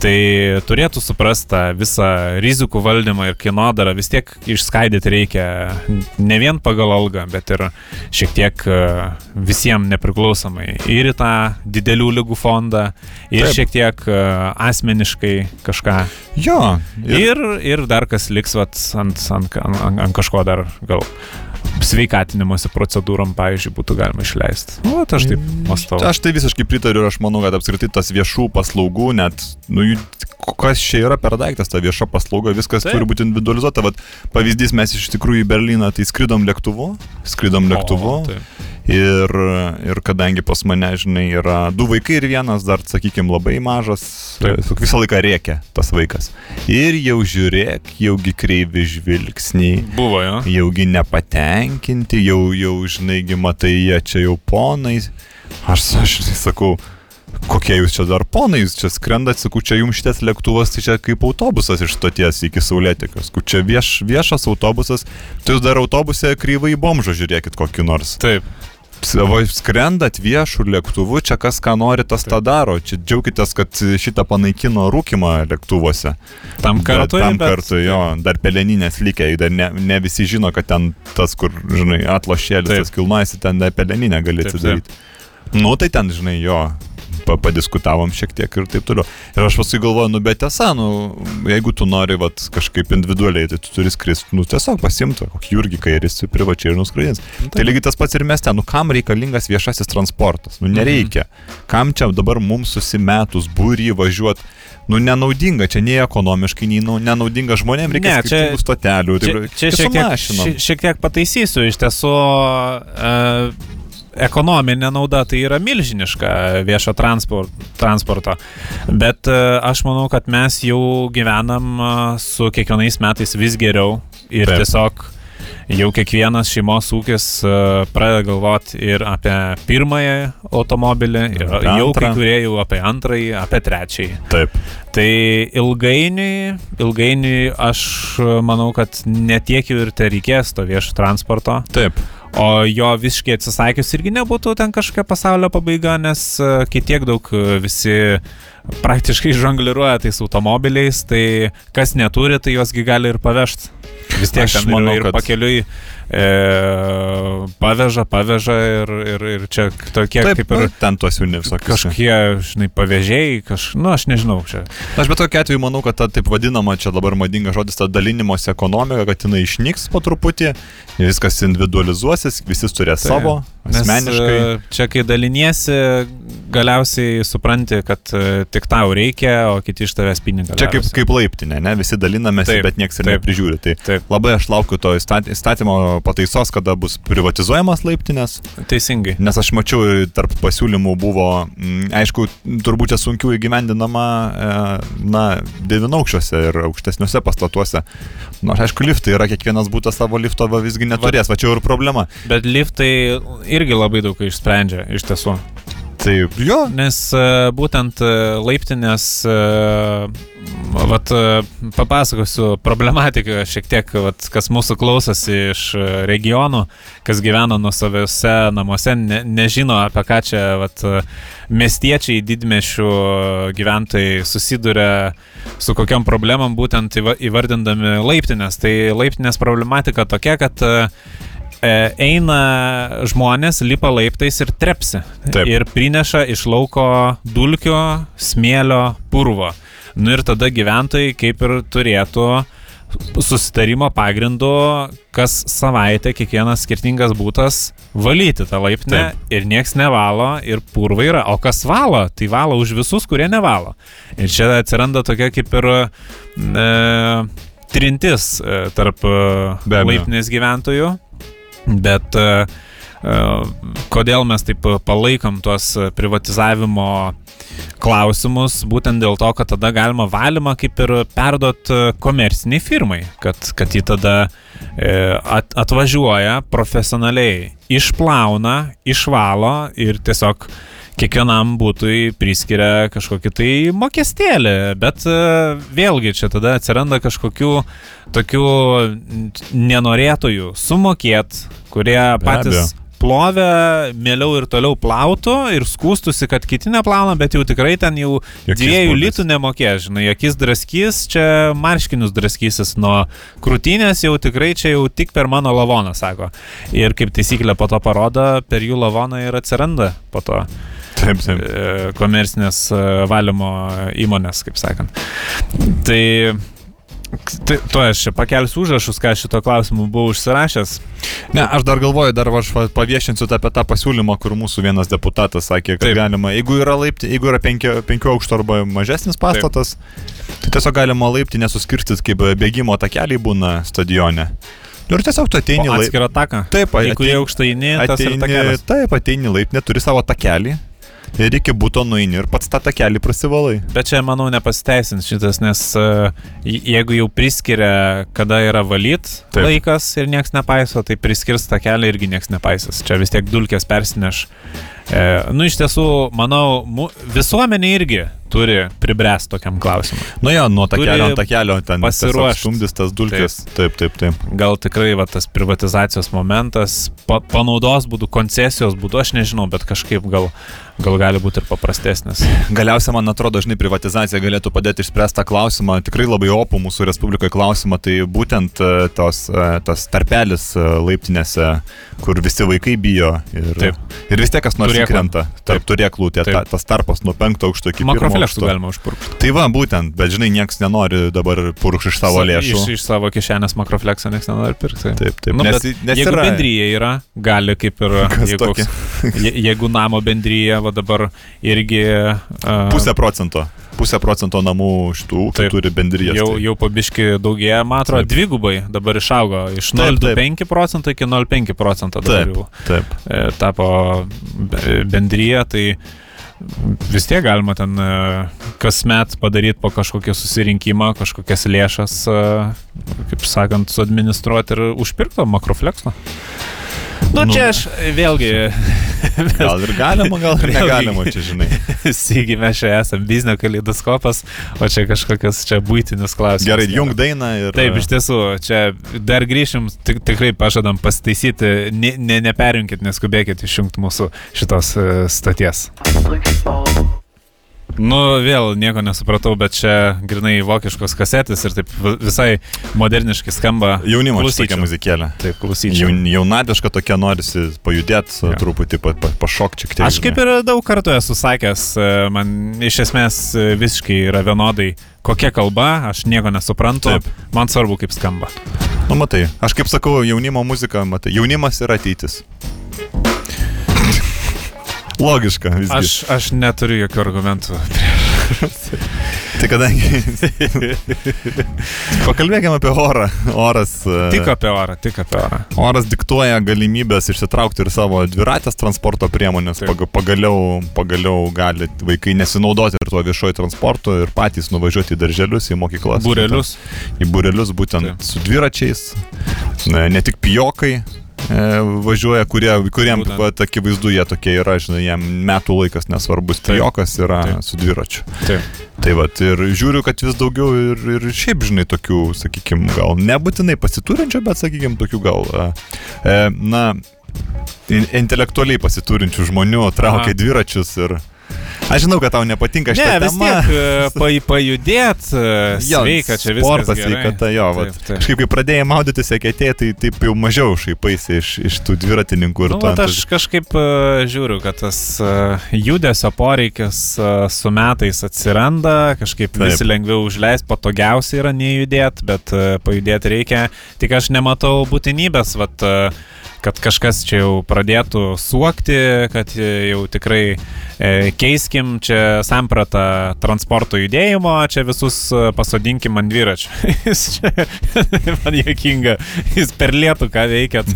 Tai turėtų suprasti tą visą rizikų valdymą ir kainodarą vis tiek išskaidyti reikia ne vien pagal algą, bet ir šiek tiek e, visiems nepriklausomai. Ir į tą didelių lygų fondą, ir Taip. Šiek tiek e, asmeniškai kažką. Jo. Ir, ir dar kas liks vat, ant, ant, ant, ant kažko dar gal sveikatinimuose procedūrom, pavyzdžiui, būtų galima išleisti. Nu, aš taip mąstau. Aš tai visiškai pritariu ir aš manau, kad apskritai tas viešų paslaugų, net, nu, kas čia yra per daiktas, ta vieša paslauga, viskas Taip. Taip. turi būti individualizuota. Vat pavyzdys, mes iš tikrųjų į Berliną tai skridom lėktuvu, skridom lėktuvu. O, taip. Ir, ir kadangi pas mane, žinai, yra du vaikai ir vienas dar, sakykime, labai mažas, Taip. Taip. visą laiką rėkia tas vaikas. Ir jau žiūrėk, jaugi kreivi žvilgsniai, Buvo jo. jaugi nepatenkinti, jau, jau žinai, gi matai, jie čia jau ponai. Aš, aš sakau, kokie jūs čia dar ponai, jūs čia skrendat, sakau, čia jums šitas lėktuvas, tai čia kaip autobusas iš stoties iki Saulėtekos. Sakau, čia vieš, viešas autobusas, tai jūs dar autobuse kryvai bomžo žiūrėkit kokį nors. Taip. Savo skrendat viešų lėktuvų, čia kas ką nori, tas tą daro. Čia džiaukitės, kad šitą panaikino rūkimą lėktuvuose. Tam kartui. Bet tam bet- kartui, jo, dar peleninės lygiai, dar ne, ne visi žino, kad ten tas, kur, žinai, atlošėlis, tas kilnojasi, ten peleninę gali atsidaryti. Nu, tai ten, žinai, jo, pa, padiskutavom šiek tiek ir taip toliau. Ir aš paskui galvoju, nu, bet tiesa, nu, jeigu tu nori, vat, kažkaip individualiai, tai tu turi skristi, nu, tiesiog pasimti, kokį Jurgį kairis privačiai ir nuskraidins. Tai lygiai tas pats ir mieste, nu, kam reikalingas viešasis transportas? Nu, nereikia. Kam čia dabar mums susimetus būrį važiuoti? Nu, nenaudinga, čia nei ekonomiškai, nei nu, nenaudinga žmonėms, reikia Ne, čia- stotelių. Čia, taip, čia tai šiek, tiek, šiek tiek pataisysiu, iš tiesų e, ekonominė nauda tai yra milžiniška viešo transport, transporto, bet e, aš manau, kad mes jau gyvenam e, su kiekvienais metais vis geriau ir Taip. Tiesiog jau kiekvienas šeimos ūkis e, pradeda galvoti ir apie pirmąją automobilį, ir Apie jau kai antrą. kurie jau apie antrąjį, apie trečiąjį. Taip. Tai ilgainiui, ilgainiui aš manau, kad netiek jau ir te reikės to viešo transporto, Taip. O jo visiškai atsisakius irgi nebūtų ten kažkokia pasaulio pabaiga, nes e, kai tiek daug e, visi praktiškai žongliruoja tais automobiliais, tai kas neturi, tai juosgi gali ir pavežti. Vis tiek Aš manau, manau, ir kad- pakeliui e, paveža, paveža ir, ir, ir čia tokie Taip, kaip ir nu, ten tuos jauni visokius. kažkokie, žinai, pavežėjai, kaž... nu aš nežinau čia. Aš bet tokiu atveju manau, kad ta taip vadinama, čia dabar madinga žodis, ta dalinimosi ekonomika, kad jinai išnyks po truputį, viskas individualizuosis, visi turės Tai, savo, Nes, asmeniškai. e, Čia kai daliniesi, galiausiai supranti, kad e, tik tau reikia, o kiti iš tavęs pinigą. Čia kaip, kaip laiptinė, ne? Visi dalinamės, Taip, bet niekas ir taip. neprižiūri. Tai Taip. labai aš laukiu to įstat- įstatymo pataisos, kada bus privatizuojamas laiptinės, Teisingai. nes aš mačiau, ir tarp pasiūlymų buvo, mm, aišku, turbūt čia sunkiau įgyvendinama, e, na, devinaukščiuose ir aukštesniuose pastatuose. Na, aš aišku, liftai yra, kiekvienas būtas savo lifto visgi neturės, va čia ir problema. Bet liftai irgi labai daug išsprendžia, iš tiesų. Tai jo, Nes e, būtent e, laiptinės, e, vat, papasakosiu problematiką šiek tiek, vat, kas mūsų klausosi iš regionų, kas gyvena nuosaviuose namuose, ne, nežino apie ką čia vat, miestiečiai, didmešių gyventojai susiduria su kokiam problemam būtent įva- įvardindami laiptinės. Tai laiptinės problematika tokia, kad eina žmonės, lipa laiptais ir trepsi. Taip. Ir prineša iš lauko dulkio, smėlio, purvo. Nu ir tada gyventojai kaip ir turėtų susitarimo pagrindu kas savaitę kiekvienas skirtingas būtas valyti tą laiptinę Taip. ir nieks nevalo ir purvai yra. O kas valo, tai valo už visus, kurie nevalo. Ir čia atsiranda tokia kaip ir e, trintis e, tarp e, laiptinės gyventojų. Bet e, e, kodėl mes taip palaikom tuos privatizavimo klausimus, būtent dėl to, kad tada galima valymą kaip ir perduot komerciniai firmai, kad, kad jį tada e, at, atvažiuoja profesionaliai, išplauna, išvalo ir tiesiog kiekvienam būtui priskiria kažkokį tai mokestėlį, bet e, vėlgi čia tada atsiranda kažkokių tokių nenorėtojų sumokėt, kurie Be patys abejo. plovę, mieliau ir toliau plautų ir skūstusi, kad kiti neplauna, bet jau tikrai ten jau Jokiais dviejų būdais. litų nemokės, žinai, akis draskys, čia marškinius draskysis nuo krūtinės, jau tikrai čia jau tik per mano lavoną, sako. Ir kaip taisyklė po to parodo, per jų lavoną ir atsiranda po to taip, taip. e, komercinės e, valymo įmonės, kaip sakant. Tai Tai to aš čia pakelsiu užrašus, ką šito klausimu buvau užsirašęs. Ne, aš dar galvoju, dar aš paviešinsiu apie tą pasiūlymą, kur mūsų vienas deputatas sakė, kad Taip. Galima, jeigu yra laipti, jeigu yra penkių, penkių aukštų arba mažesnis pastatas, Taip. tai tiesiog galima laipti nesuskirstyti, kaip bėgimo takeliai būna stadione. Nu Ir tiesiog tu ateini O laipti. atskirą taką. Taip, ateini- aukštą eini, tas ir Ateini, taip, ateini laiptinė, turi savo takelį. Ir iki būto nueini ir pats tą takelį prasivalai. Bet čia, manau, nepasiteisins šitas, nes uh, jeigu jau priskiria, kada yra valyt Taip. Laikas ir niekas nepaiso, tai priskirs tą kelią irgi niekas nepaisys. Čia vis tiek dulkės persineš. E, nu, iš tiesų, manau, mu, visuomenė irgi turi pribręs tokiam klausimui. Nu jo, nuo takelio ant takelio ten pasiruošt. stumdys tas dulkės. Taip, taip, taip. Gal tikrai va, tas privatizacijos momentas, pa, panaudos būdų, koncesijos būdų, aš nežinau, bet kažkaip gal, gal gali būti ir paprastesnis. Galiausiai, man atrodo, žinai, privatizacija galėtų padėti išspręsti tą klausimą, tikrai labai opų mūsų Respublikoje klausimą, tai būtent e, tos, e, tas tarpelis e, laiptinėse, kur visi vaikai bijo ir, Taip. ir vis tiek kas nors įkrenta. Tarp Taip. turėklų, tie, ta, Taip. tas tarpas nuo penkto aukšto iki pirmo Aukšto. galima užpurkšti. Tai va, būtent, bet žinai, niekas nenori dabar purkš iš savo lėšų. Iš, iš savo kišenės makrofleksą niekas nenori pirkti. Taip, taip, Nu, nes- nes jeigu yra- bendryje yra, gali kaip ir... Jeigu, koks- (laughs) je, jeigu namo bendryje, va dabar irgi... Uh, Pusę procento. Pusę procento namų šitų ūkių turi bendrijas. Jau, tai- jau pabiški daugėja, man atrodo, dvigubai dabar išaugo iš Taip, taip. 0,25 procento iki 0,5 procento dabar Taip, jau taip. e, tapo be- bendryje, tai vis tiek galima ten e, kasmet padaryti po kažkokią susirinkimą, kažkokias lėšas, e, kaip sakant, suadministruoti ir užpirkto makrofleksą. Nu, Nu. čia aš vėlgi, (laughs) Gal ir galima, gal ir negalima, čia žinai. (laughs) Sigi mes čia esame biznio kaleidoskopas, o čia kažkokias čia būtinius klausimus. Gerai, jung dainą ir... Taip, iš tiesų, čia dar grįšim, tik, tikrai pažadam pasitaisyti, ne, ne, neperinkit, neskubėkit išjungti mūsų šitos e, stoties. Nu, vėl nieko nesupratau, bet čia grinai vokiškos kasetės ir taip vi- visai moderniškai skamba. Jaunimo tokia muzikėlė. Taip, klausyčiau. Jaun, jaunadiška tokia norisi pajudėti, Jo. truputį pa, pa, pašokti šiek tiek. Aš kaip ir daug kartų esu sakęs, e, man iš esmės e, visiškai yra vienodai, kokia kalba, aš nieko nesuprantu, Taip. man svarbu kaip skamba. Nu, matai, aš kaip sakau, jaunimo muzika, matai, jaunimas yra ateitis. Logiška visgi. Aš, aš neturiu jokių argumentų. (laughs) Tai kadangi. (laughs) Pakalbėkime apie orą. Oras. e, Tik apie orą, tik apie orą. Oras diktuoja galimybės išsitraukti ir savo dviratės transporto priemonės. Taip. Paga, pagaliau, pagaliau gali vaikai nesinaudoti ir tuo viešoju transportu ir patys nuvažiuoti į darželius, į mokyklas. Būrelius. Į būrelius būtent Taip. su dviračiais. Ne, ne tik pijokai. E, Važiuoja, kurie, kuriem vat, akivaizdu jie tokie yra, žinai, jiem metų laikas nesvarbus. Taip. Pijokas yra Taip. su dviračiu. Taip. Tai va, ir žiūriu, kad vis daugiau ir, ir šiaip, žinai, tokių, sakykime, gal nebūtinai pasiturinčių, bet, sakykime, tokių gal, e, e, na, in, intelektualiai pasiturinčių žmonių traukia Aha. dviračius ir... Aš žinau, kad tau nepatinka Ne, šitą vis temą. tiek e, pa, pajudėt, e, sveika, čia viskas. Sportas, sveikata, jo. Taip, taip. kažkaip, kai pradėjai maudyti seketė, tai taip jau mažiau šaipaisi iš, iš tų dviratininkų ir Nu, to. aš kažkaip uh, žiūriu, kad tas uh, judesio poreikis su metais atsiranda, kažkaip Taip. visi lengviau užleis, patogiausia yra nejudėti, bet pajudėti reikia. Tik aš nematau būtinybės, vat, uh, kad kažkas čia jau pradėtų suokti, kad jau tikrai e, keiskim čia sampratą transporto judėjimo, čia visus e, pasodinkim ant dviračių. (laughs) Jis čia, (laughs) man jokinga, jis per lietų ką veikėt.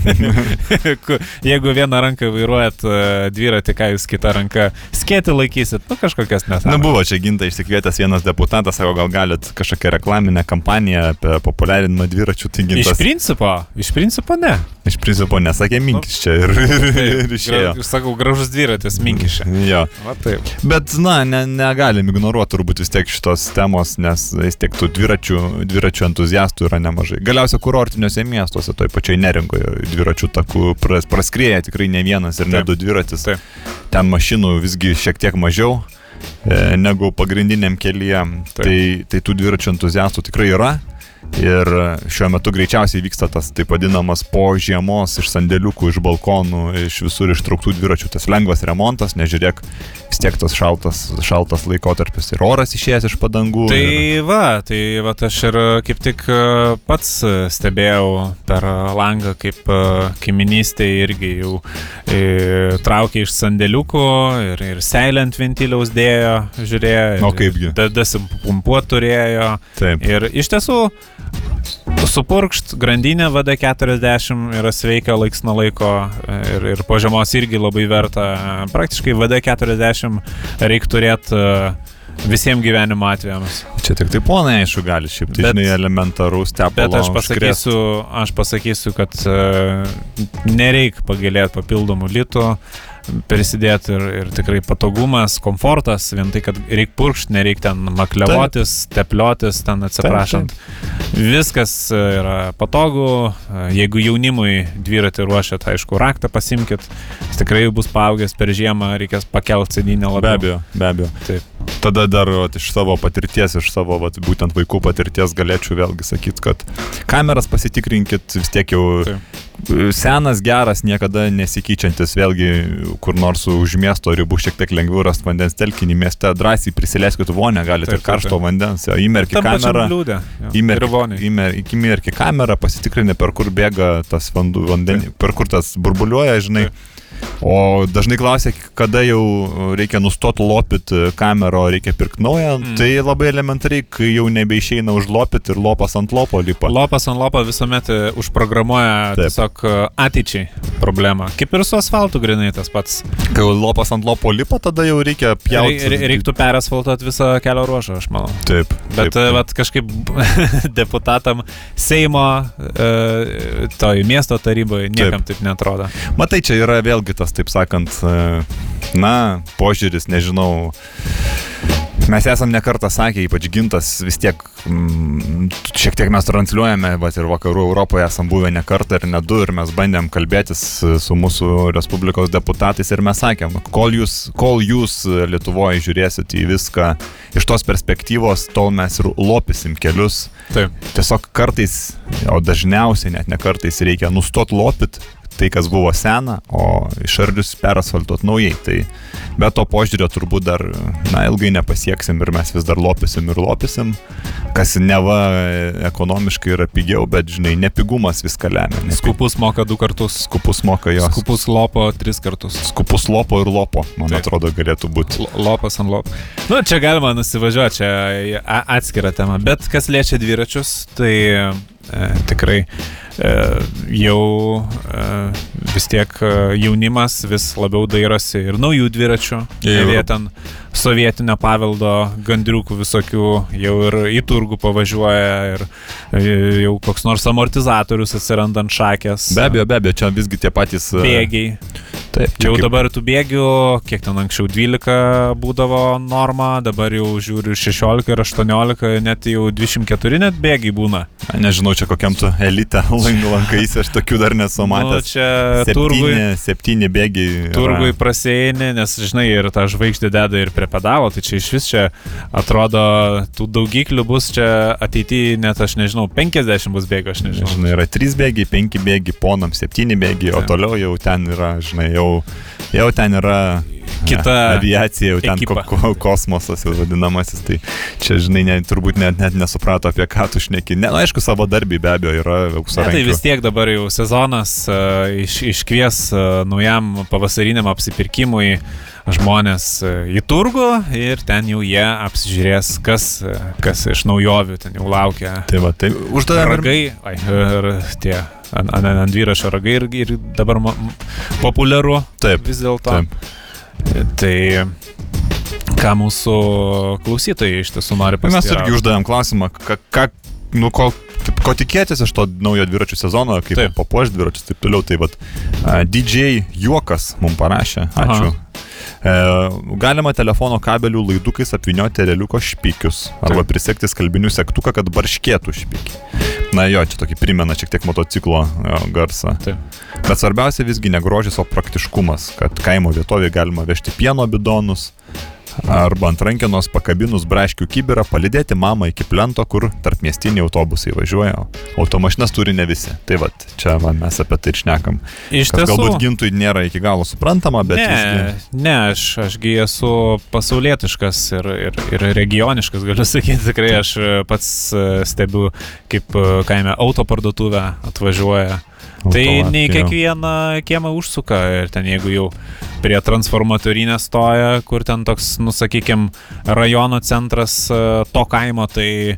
(laughs) Jeigu vieną ranką vairuojat e, dviratį, ką jūs kitą ranką skėti laikysit, nu kažkokias Na, nesąmonės. buvo čia ginta išsikvietęs vienas deputatas, sako, gal galit kažkokią reklaminę kampaniją apie populiarinimą dviračių. Tai Iš gintas, principo, iš principo ne. iš principo nesakė minkis čia ir, ir išėjo. Gra, sakau, gražus dviratis, minkišė. Jo. Va taip. Bet, na, ne, negalim ignoruoti turbūt vis tiek šitos temos, nes vis tiek tų dviračių, dviračių entuziastų yra nemažai. Galiausiai kurortiniuose miestuose, toj pačioj neringoje, dviračių takų pras, praskrėja tikrai ne vienas ir ne Taip. du dviratis. Taip. Ten mašinų visgi šiek tiek mažiau e, negu pagrindiniam kelyje. Taip. Tai, tai tų dviračių entuziastų tikrai yra. Ir šiuo metu greičiausiai vyksta tas taip vadinamas po žiemos iš sandėliukų, iš balkonų, iš visur ištrauktų dviračių, tas lengvas remontas, nežiūrėk, vis tiek tas šaltas, šaltas laikotarpis ir oras išėjęs iš padangų. Tai ir, va, tai va, aš ir e, kaip tik e, pats e, stebėjau per langą, kaip kaiminystė irgi jau e, traukė iš sandėliukų ir, ir seilę ant ventiliaus dėjo, žiūrėjo. O kaipgi? Dasimpuot turėjo. taip. Ir iš tiesų, supurkšt grandinę VD40 yra sveika laiks nuo laiko ir, ir po žiemos irgi labai verta. Praktiškai VD40 reikia turėti visiems gyvenimo atvejams. Čia tik tai ponai, aišku, gali šiaip tai, Bet- žinai, elementarus tepalo. Bet aš pasakysiu, aš pasakysiu kad uh, nereikia pagilėti papildomų litų, prisidėti ir, ir tikrai patogumas, komfortas, vien tai, kad reikia purkšti, nereikia ten maklevotis, tepliotis, ten atsiprašant. Viskas e, yra patogu, e, jeigu jaunimui dviratį ruošiat, aišku, raktą pasimkit, jis tikrai bus paaugęs per žiemą, reikės pakelti sėdynę Be labiau. abejo, be abejo. Taip. Tada dar vat, iš savo patirties, iš savo vat, būtent vaikų patirties galėčiau vėlgi sakyti, kad kameras pasitikrinkit vis tiek jau Taip. senas, geras, niekada nesikeičiantis, vėlgi kur nors už miesto ribų šiek tiek lengviau rasti vandens telkinį mieste, drąsiai prisileiskit vonę, galite Taip, ir taip, karšto taip. vandens, jo, įmerki kamerą. liūdė. jo, Įmerki, ir voniai. įmer, įmerki kamerą, pasitikrini, per kur bėga tas vanduo, vandenį, per kur tas burbuliuoja, žinai. O dažnai klausia, kada jau reikia nustoti lopyti kamerą, o reikia pirkti naują. Mm. Tai labai elementariai, kai jau nebeišeina užlopyti ir lopas ant lopo lipa. Lopas ant lopo visuomet e, užprogramuoja Taip. tiesiog e, ateičiai problemą. Kaip ir su asfaltu grinai tas pats. Kai lopas ant lopo lipa, tada jau reikia pjauti. Rei- Reiktų perasfaltuoti visą kelio ruožą, aš manau. Taip. Bet taip, taip. vat, kažkaip (laughs) deputatam Seimo, e, toj miesto taryboje niekam taip, taip netrodo. Matai, čia yra vėlgi tas, taip sakant, e, na, požiūris, nežinau. Mes esam nekartą sakę, ypač gintas vis tiek, mm, šiek tiek mes transliuojame, bet ir vakarų Europoje esam buvę ne kartą ir ne du ir mes bandėm kalbėtis su mūsų Respublikos deputatais ir mes sakėm, kol jūs, kol jūs Lietuvoje žiūrėsit į viską iš tos perspektyvos, tol mes ir lopysim kelius. Taip. Tiesiog kartais, o dažniausiai net ne kartais reikia nustot lopit tai, kas buvo sena, o išardžius perasfaltuot naujai. Tai be to požiūrio turbūt dar, na, ilgai nepasieksim ir mes vis dar lopysim ir lopysim, kas neva ekonomiškai yra pigiau, bet, žinai, nepigumas viską lemia. Nepi... Skupus moka du kartus. Skupus moka jos. Skupus lopo tris kartus. Skupus lopo ir lopo, man Taip. Atrodo, galėtų būti. Lopas ant lopo. Nu, čia galima nusivažiuoti, čia atskira tema. Bet kas liečia dviračius, tai e, tikrai jau e, vis tiek e, jaunimas vis labiau dairosi ir naujų dviračių. Ir- ten sovietinio paveldo gandriukų visokių jau ir į turgų pavažiuoja ir e, jau koks nors amortizatorius atsiranda ant šakės. Be abejo, be abejo, čia visgi tie patys. e, Bėgiai. Taip, Jau kaip- dabar tų bėgių, kiek ten anksčiau 12 būdavo norma, dabar jau žiūriu 16 ir 18, net jau 24 net bėgiai būna. Nežinau, čia kokiam tu elite (laughs) lankais, aš tokių dar nesu Nu, matęs. čia turgui, Septyni, septyni bėgiai. yra- turgui prasieini, nes žinai, ir tą žvaigždį deda ir prie pedalo, tai čia iš vis čia atrodo, tų daugiklių bus čia ateityje, net aš nežinau, 50 bus bėgių, aš nežinau. Žinai, yra trys bėgiai, penki bėgiai, ponam septyni bėgiai, o toliau jau ten yra, žinai, jau, jau ten yra Kita aviacija, jau ten ko, ko, kosmosas jau vadinamasis. Tai čia, žinai, ne, turbūt net, net nesuprato, apie ką tu šneki. Ne, nu, aišku, savo darbį be abejo yra aukso Ne, tai vis tiek dabar jau sezonas uh, iš, iškvies uh, naujam pavasariniam apsipirkimui žmonės uh, į turgų ir ten jau jie apsižiūrės, kas, kas iš naujovių ten jau laukia. Tai va, tai uždavėm ir Ragai, ai, ir tie ant, ant, ant dviračio ragai ir, ir dabar ma, populiaru Taip, vis dėlto. Tai ką mūsų klausytojai iš tiesų nori Mes pasakyti. irgi uždavėm klausimą, ką, ką nu, ko, taip, ko tikėtis iš to naujo dviračių sezono, kaip Taip. papuoš dviračius, taip toliau. Tai vad, DJ Juokas mums parašė, ačiū. Aha. E, galima telefono kabelių laidukais apvinioti reliuko špikius arba Taip. prisekti skalbinių sektuką, kad barškėtų špikiai. Na jo, čia tokį primena šiek tiek motociklo jo, garsą. Taip. Bet svarbiausia visgi ne grožis, o praktiškumas, kad kaimo vietovėje galima vežti pieno bidonus arba ant rankenos pakabinus braškių kibirą, palidėti mamą iki plento, kur tarp miestiniai autobusai važiuoja, automašinas turi ne visi. Tai vad, čia va, mes apie tai ir šnekam. Iš tiesų. galbūt gintui nėra iki galo suprantama, bet ne, visgi. ne aš, ašgi esu pasaulietiškas ir, ir, ir regioniškas, galiu sakyti, tikrai aš pats stebiu, kaip e, kaime autoparduotuvė atvažiuoja. Tai ne kiekvieną kiemą užsuka ir ten jeigu jau prie transformatorinės stoja, kur ten toks, nu sakykim, rajono centras e, to kaimo, tai e,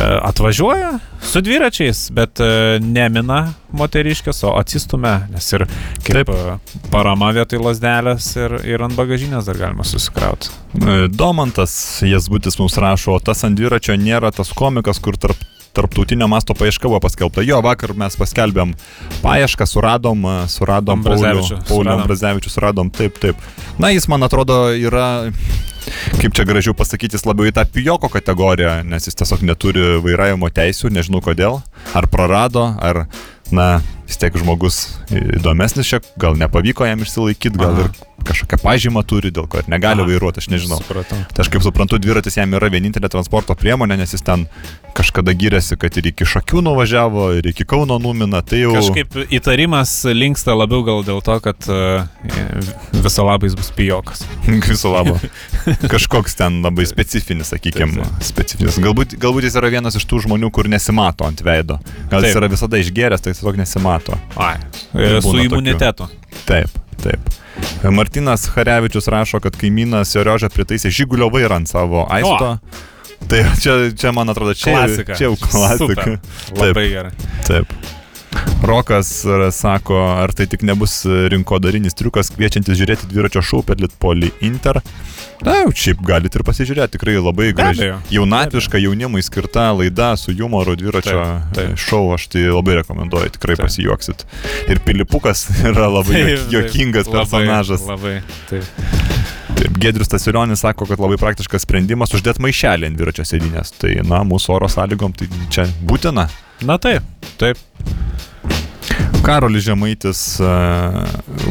atvažiuoja su dviračiais, bet e, nemina moteriškės, o atsistumia, nes ir kaip Taip. parama vietoj lasdelės ir, ir ant bagažinės dar galima susikrauti. Domantas Jesbutis mums rašo, o tas ant dviračio nėra tas komikas, kur tarp tarptautinio masto paieška buvo paskelbta. Jo, vakar mes paskelbėm paiešką, suradom, suradom Paulių Paulių suradom. Ambrazevičių, suradom, taip, taip. Na, jis, man atrodo, yra, kaip čia gražiau pasakyti, jis labiau į tą pijoko kategoriją, nes jis tiesiog neturi vairavimo teisių, nežinau kodėl. Ar prarado, ar, na, vis tiek žmogus įdomesnis čia, gal nepavyko jam išsilaikyti, gal Aha. ir kažkokią pažymą turi, dėl ko ir negali Aha. vairuoti, aš nežinau. Supratau. Tai aš kaip suprantu, dviratis jam yra vienintelė transporto priemonė, nes jis ten kažkada gyrėsi, kad ir iki Šakių nuvažiavo, ir iki Kauno numina, tai jau... Kažkaip įtarimas linksta labiau gal dėl to, kad uh, viso labais bus pijokas. (laughs) Viso labo. (laughs) Kažkoks ten labai specifinis, sakykime, specifinis. Galbūt, galbūt jis yra vienas iš tų žmonių, kur nesimato ant veido. Gal jis Taip. yra visada išgeręs, tai tiesiog nesimato. Ai. Su imunitetu. Taip, taip. Martinas Harevičius rašo, kad kaimynas Joriožė pritaisė žygulio vairą ant savo aisto. Tai čia, čia, man atrodo, čia, Klasika. čia jau klasika. Super. Labai gerai. Taip. Rokas e, sako, ar tai tik nebus e, rinkodarinis triukas kviečiantis žiūrėti dviračio šou per Litpolį Inter. Na, jau šiaip galite ir pasižiūrėti, tikrai labai graži. Jaunatviška jaunimui skirta laida su humoru dviračio Taip, taip. e, šou, aš tai labai rekomenduoju, tikrai Taip. pasijuoksit. Ir Pilipukas (laughs) yra labai Taip, juok- taip. juokingas Labai, personažas. Labai. Taip. Gedrius Tasilionis sako, kad labai praktiškas sprendimas uždėti maišelį ant dviračio sėdinės. Tai, na, mūsų oro sąlygom tai čia būtina. Na taip, taip. Karolis Žemaitis, uh,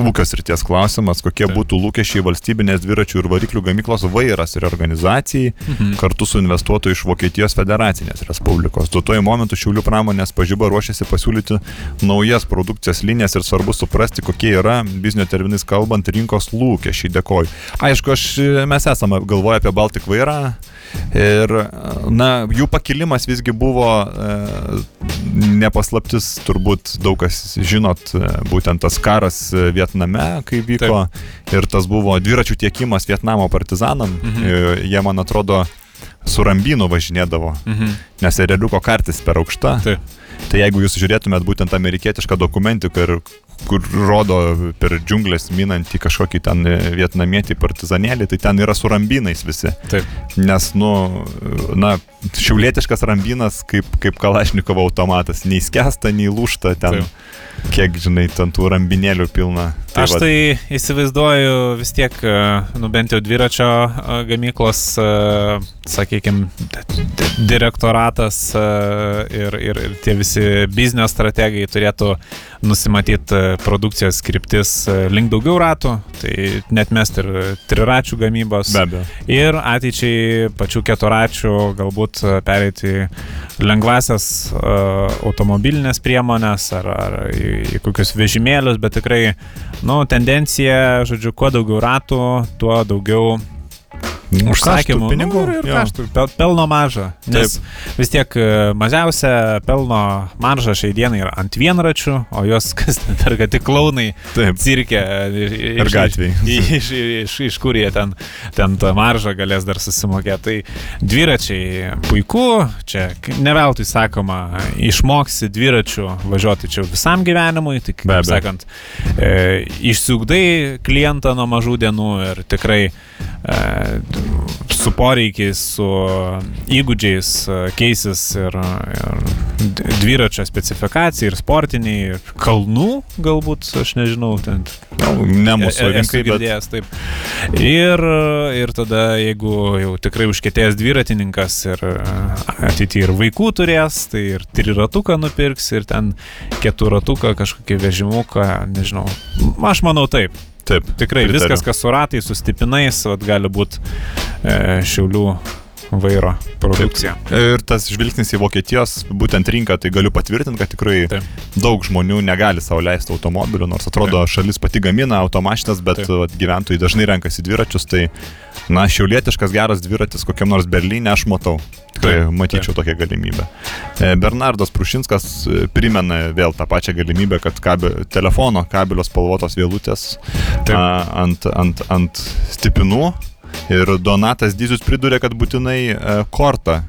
ūkio srities klausimas, kokie Taip. būtų lūkesčiai valstybinės dviračių ir variklių gamyklos vairas ir organizacijai Mhm. kartu su investuotoju iš Vokietijos federacinės respublikos. Duotuoju momentu Šiaulių pramonės pažyba ruošiasi pasiūlyti naujas produkcijos linijas ir svarbu suprasti, kokie yra, biznio terminais kalbant, rinkos lūkesčiai. Dėkoju. Aišku, aš, mes esame galvoję apie Baltic vairą. Ir, na, jų pakilimas visgi buvo e, nepaslaptis, turbūt daug kas žinot, e, būtent tas karas e, Vietname, kai vyko. Taip. Ir tas buvo dviračių tiekimas Vietnamo partizanam. Mhm. E, jie, man atrodo, su Rambinu važinėdavo, Mhm. nes realiuko kartis per aukšta. Taip. Tai jeigu jūs žiūrėtumėt būtent amerikietišką dokumentiką ir kur rodo per džiunglės minantį kažkokį ten vietnamietį partizanėlį, tai ten yra su rambinais visi. Taip. Nes, nu, na, šiaulietiškas rambinas kaip, kaip Kalašnikovo automatas, nei skęsta, nei lūšta ten. Taip. Kiek, žinai, ten tų rambinėlių pilna. Aš vat- tai įsivaizduoju vis tiek, e, nu bent jau dviračio e, gamyklos, sakykime, direktoratas e, ir, ir, ir tie visi biznio strategai turėtų nusimatyti e, produkcijos skriptis e, link daugiau ratų, tai net mest ir triračių gamybos. Be abejo. Ir ateičiai pačių keturačių galbūt e, pereiti lengvasias automobilinės priemonės ar, ar į, į kokius vežimėlius, bet tikrai, nu, tendencija, žodžiu, kuo daugiau ratų, tuo daugiau užsakymų, pinigų. nu, ir, ir kaštų, pel, pelno maža. Nes vis tiek e, mažiausia pelno marža šiai dienai yra ant vienračių, o jos (laughs) kas perka tik klaunai Taip. cirke ir, Ir gatvėj. Iš, iš, iš, iš kur jie ten, ten tą maržą galės dar susimokėti. Tai dviračiai puiku, čia ne veltui sakoma, išmoksi dviračių važiuoti čia visam gyvenimui, Be kaip sakant, e, išsiugdai klientą nuo mažų dienų ir tikrai e, su poreikiais, su įgūdžiais e, keisis ir, ir dviračio specifikacija, ir sportiniai, ir kalnų galbūt, aš nežinau, ten ne mūsų E- e- rinkai, bet girdėjęs, taip. Ir, ir tada, jeigu jau tikrai užkėtėjęs dviratininkas ir ateityje ir vaikų turės, tai ir triratuką nupirks, ir ten keturatuką, kažkokį vežimuką, nežinau. Aš manau taip. Taip. Tikrai pritariu. viskas, kas su ratais, su stipinais, vat, gali būti e, šiaulių vairo produkcija. Ir tas žvilgsnis į Vokietijos būtent rinką, tai galiu patvirtinti, kad tikrai Taip. daug žmonių negali sau leisti automobilių, nors atrodo šalis pati gamina automašinas, bet Taip. vat, gyventojai dažnai renkasi dviračius, tai na, šiaulietiškas geras dviratis kokiam nors Berlyne aš matau. Tikrai Taip, matyčiau tokią galimybę. E, Bernardas Prušinskas e, primena vėl tą pačią galimybę, kad kabe, telefono kabelio spalvotos vėlutės Taip. a, ant, ant, ant stipinų. Ir Donatas Dizius pridūrė, kad būtinai e, kortą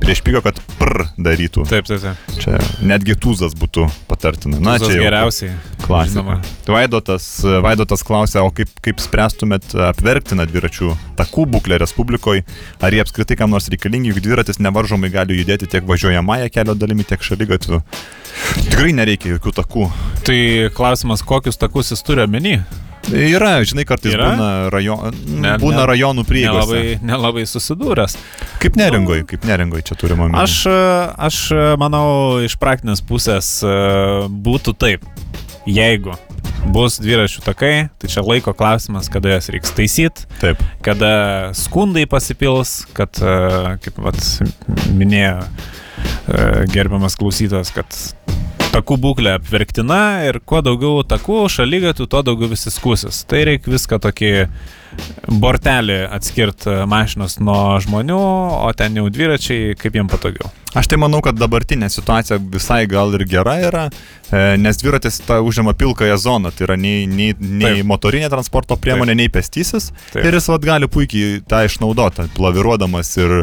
prieš pyko, kad pr darytų. Taip, taip, taip. Čia netgi tūzas būtų patartina. Na, Tūzas čia jau geriausiai. klasika. Vaidotas, Vaidotas klausė, o kaip, kaip spręstumėt apverktiną dviračių takų būklę Respublikoje? Ar jie apskritai kam nors reikalingi, juk dviratis nevaržomai gali judėti tiek važiuojamąją kelio dalimi, tiek šalygatviu? Tikrai nereikia jokių takų. Tai klausimas, kokius takus jis turi omeny? Yra, žinai, kartais Yra? būna, rajon, Ne- būna ne- rajonų prieigose. Nelabai, nelabai susidūręs. Kaip neringoje, kaip neringoje čia turime omeny. Aš, aš manau, iš praktinės pusės e, būtų taip. Jeigu bus dviračių takai, tai čia laiko klausimas, kada jas reiks taisyti, Taip. kada skundai pasipils, kad, e, kaip vat, minėjo e, gerbiamas klausytojas, kad takų būklė apverktina ir kuo daugiau takų šalygatų, tuo daugiau visi skusis. Tai reikia viską tokį bortelį atskirti mašinos nuo žmonių, o ten jau dviračiai, kaip jiem patogiau. Aš tai manau, kad dabartinė situacija visai gal ir gera yra, e, nes dviratis tą užima pilkąją zoną, tai yra nei, nei, nei Taip. motorinė transporto priemonė, nei pėstysis. Taip. Ir jis vad gali puikiai tą išnaudoti, plaviruodamas ir,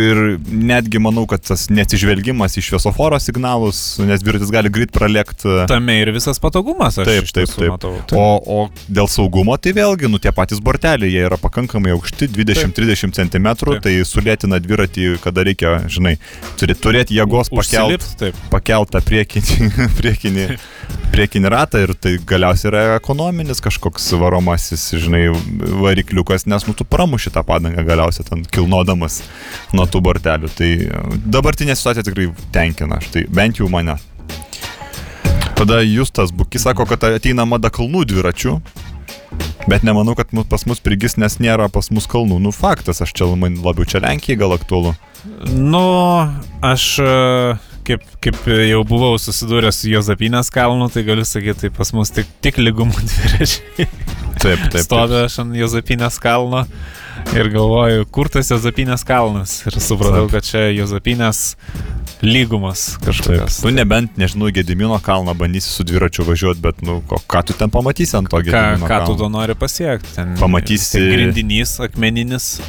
ir netgi manau, kad tas neatsižvelgimas į šviesoforo signalus, nes dviratis gali greit pralėkti. Tame ir visas patogumas, aš Taip, taip, taip. matau. O, o dėl saugumo, tai vėlgi, nu tie patys borteliai, jie yra pakankamai aukšti, 20-30 cm, Taip. tai sulėtina dviratį, kada reikia, žinai, turi turėti jėgos pakelt, Užsilipt, taip. pakelt tą priekinį, (laughs) priekinį, priekinį ratą ir tai galiausiai yra ekonominis kažkoks varomasis, žinai, varikliukas, nes nu tu pramuši tą padangą galiausiai ten kilnodamas nuo tų bortelių. Tai e, dabartinė situacija tikrai tenkina, štai bent jau mane. Tada Justas Bukis sako, kad ateina mada kalnų dviračių. Bet nemanau, kad pas mus prigis, nes nėra pas mus kalnų. Nu, faktas, aš čia labiau čia Lenkijai gal aktualu. Nu, aš e, kaip, kaip jau buvau susidūręs su Jozapinės kalnu, tai galiu sakyti, tai pas mus tik, tik lygumų (laughs) dviračiai. Taip, taip. Stoviu aš ant Jozapinės kalno ir galvoju, kur tas Jozapinės kalnas. Ir supratau, Taip. kad čia Jozapinės lygumas kažkokios. Nu, nebent, nežinau, Gedimino kalną bandysi su dviračiu važiuoti, bet, nu, ko, ką tu ten pamatysi ant to Ką, Gedimino ką tu kalno? to nori pasiekti? Ten Pamatysi- ten grindinys, akmeninis.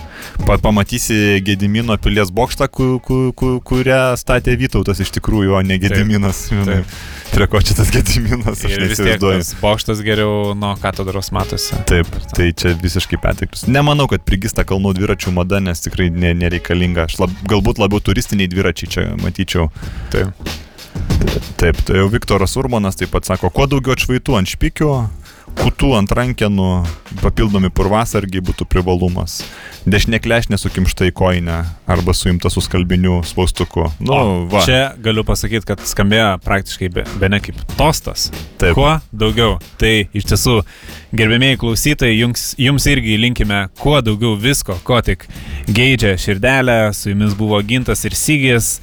Pa, pamatysi Gedimino pilies bokštą, ku, ku, ku, kurią statė Vytautas iš tikrųjų, o ne Gediminas. čia tas Gediminas, aš neįsivaizduoju. tas bokštas geriau nuo katedros matosi. Taip, tai čia visiškai perteklius. Nemanau, kad prigista kalnų dviračių mada, nes tikrai ne, nereikalinga. Lab, galbūt labiau turistiniai dviračiai čia matyčiau. Taip. Taip, tai jau Viktoras Urmanas taip pat sako, kuo daugiau atšvaitų ant špikių, kutų ant rankenų, papildomi purvasargiai būtų privalumas. Dešinė klešnė sukimšta į koinę arba suimta su skalbiniu spaustuku. Nu, va. Čia galiu pasakyti, kad skambėjo praktiškai be, be ne kaip tostas. Taip. Kuo daugiau. Tai iš tiesų, gerbėmiai klausytojai, jums, jums irgi linkime kuo daugiau visko, ko tik geidžia širdelė. Su jumis buvo gintas ir sygis.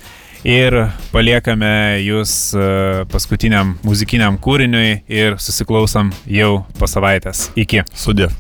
Ir paliekame jūs e, paskutiniam muzikiniam kūriniui ir susiklausom jau po savaitės. Iki. Sudė.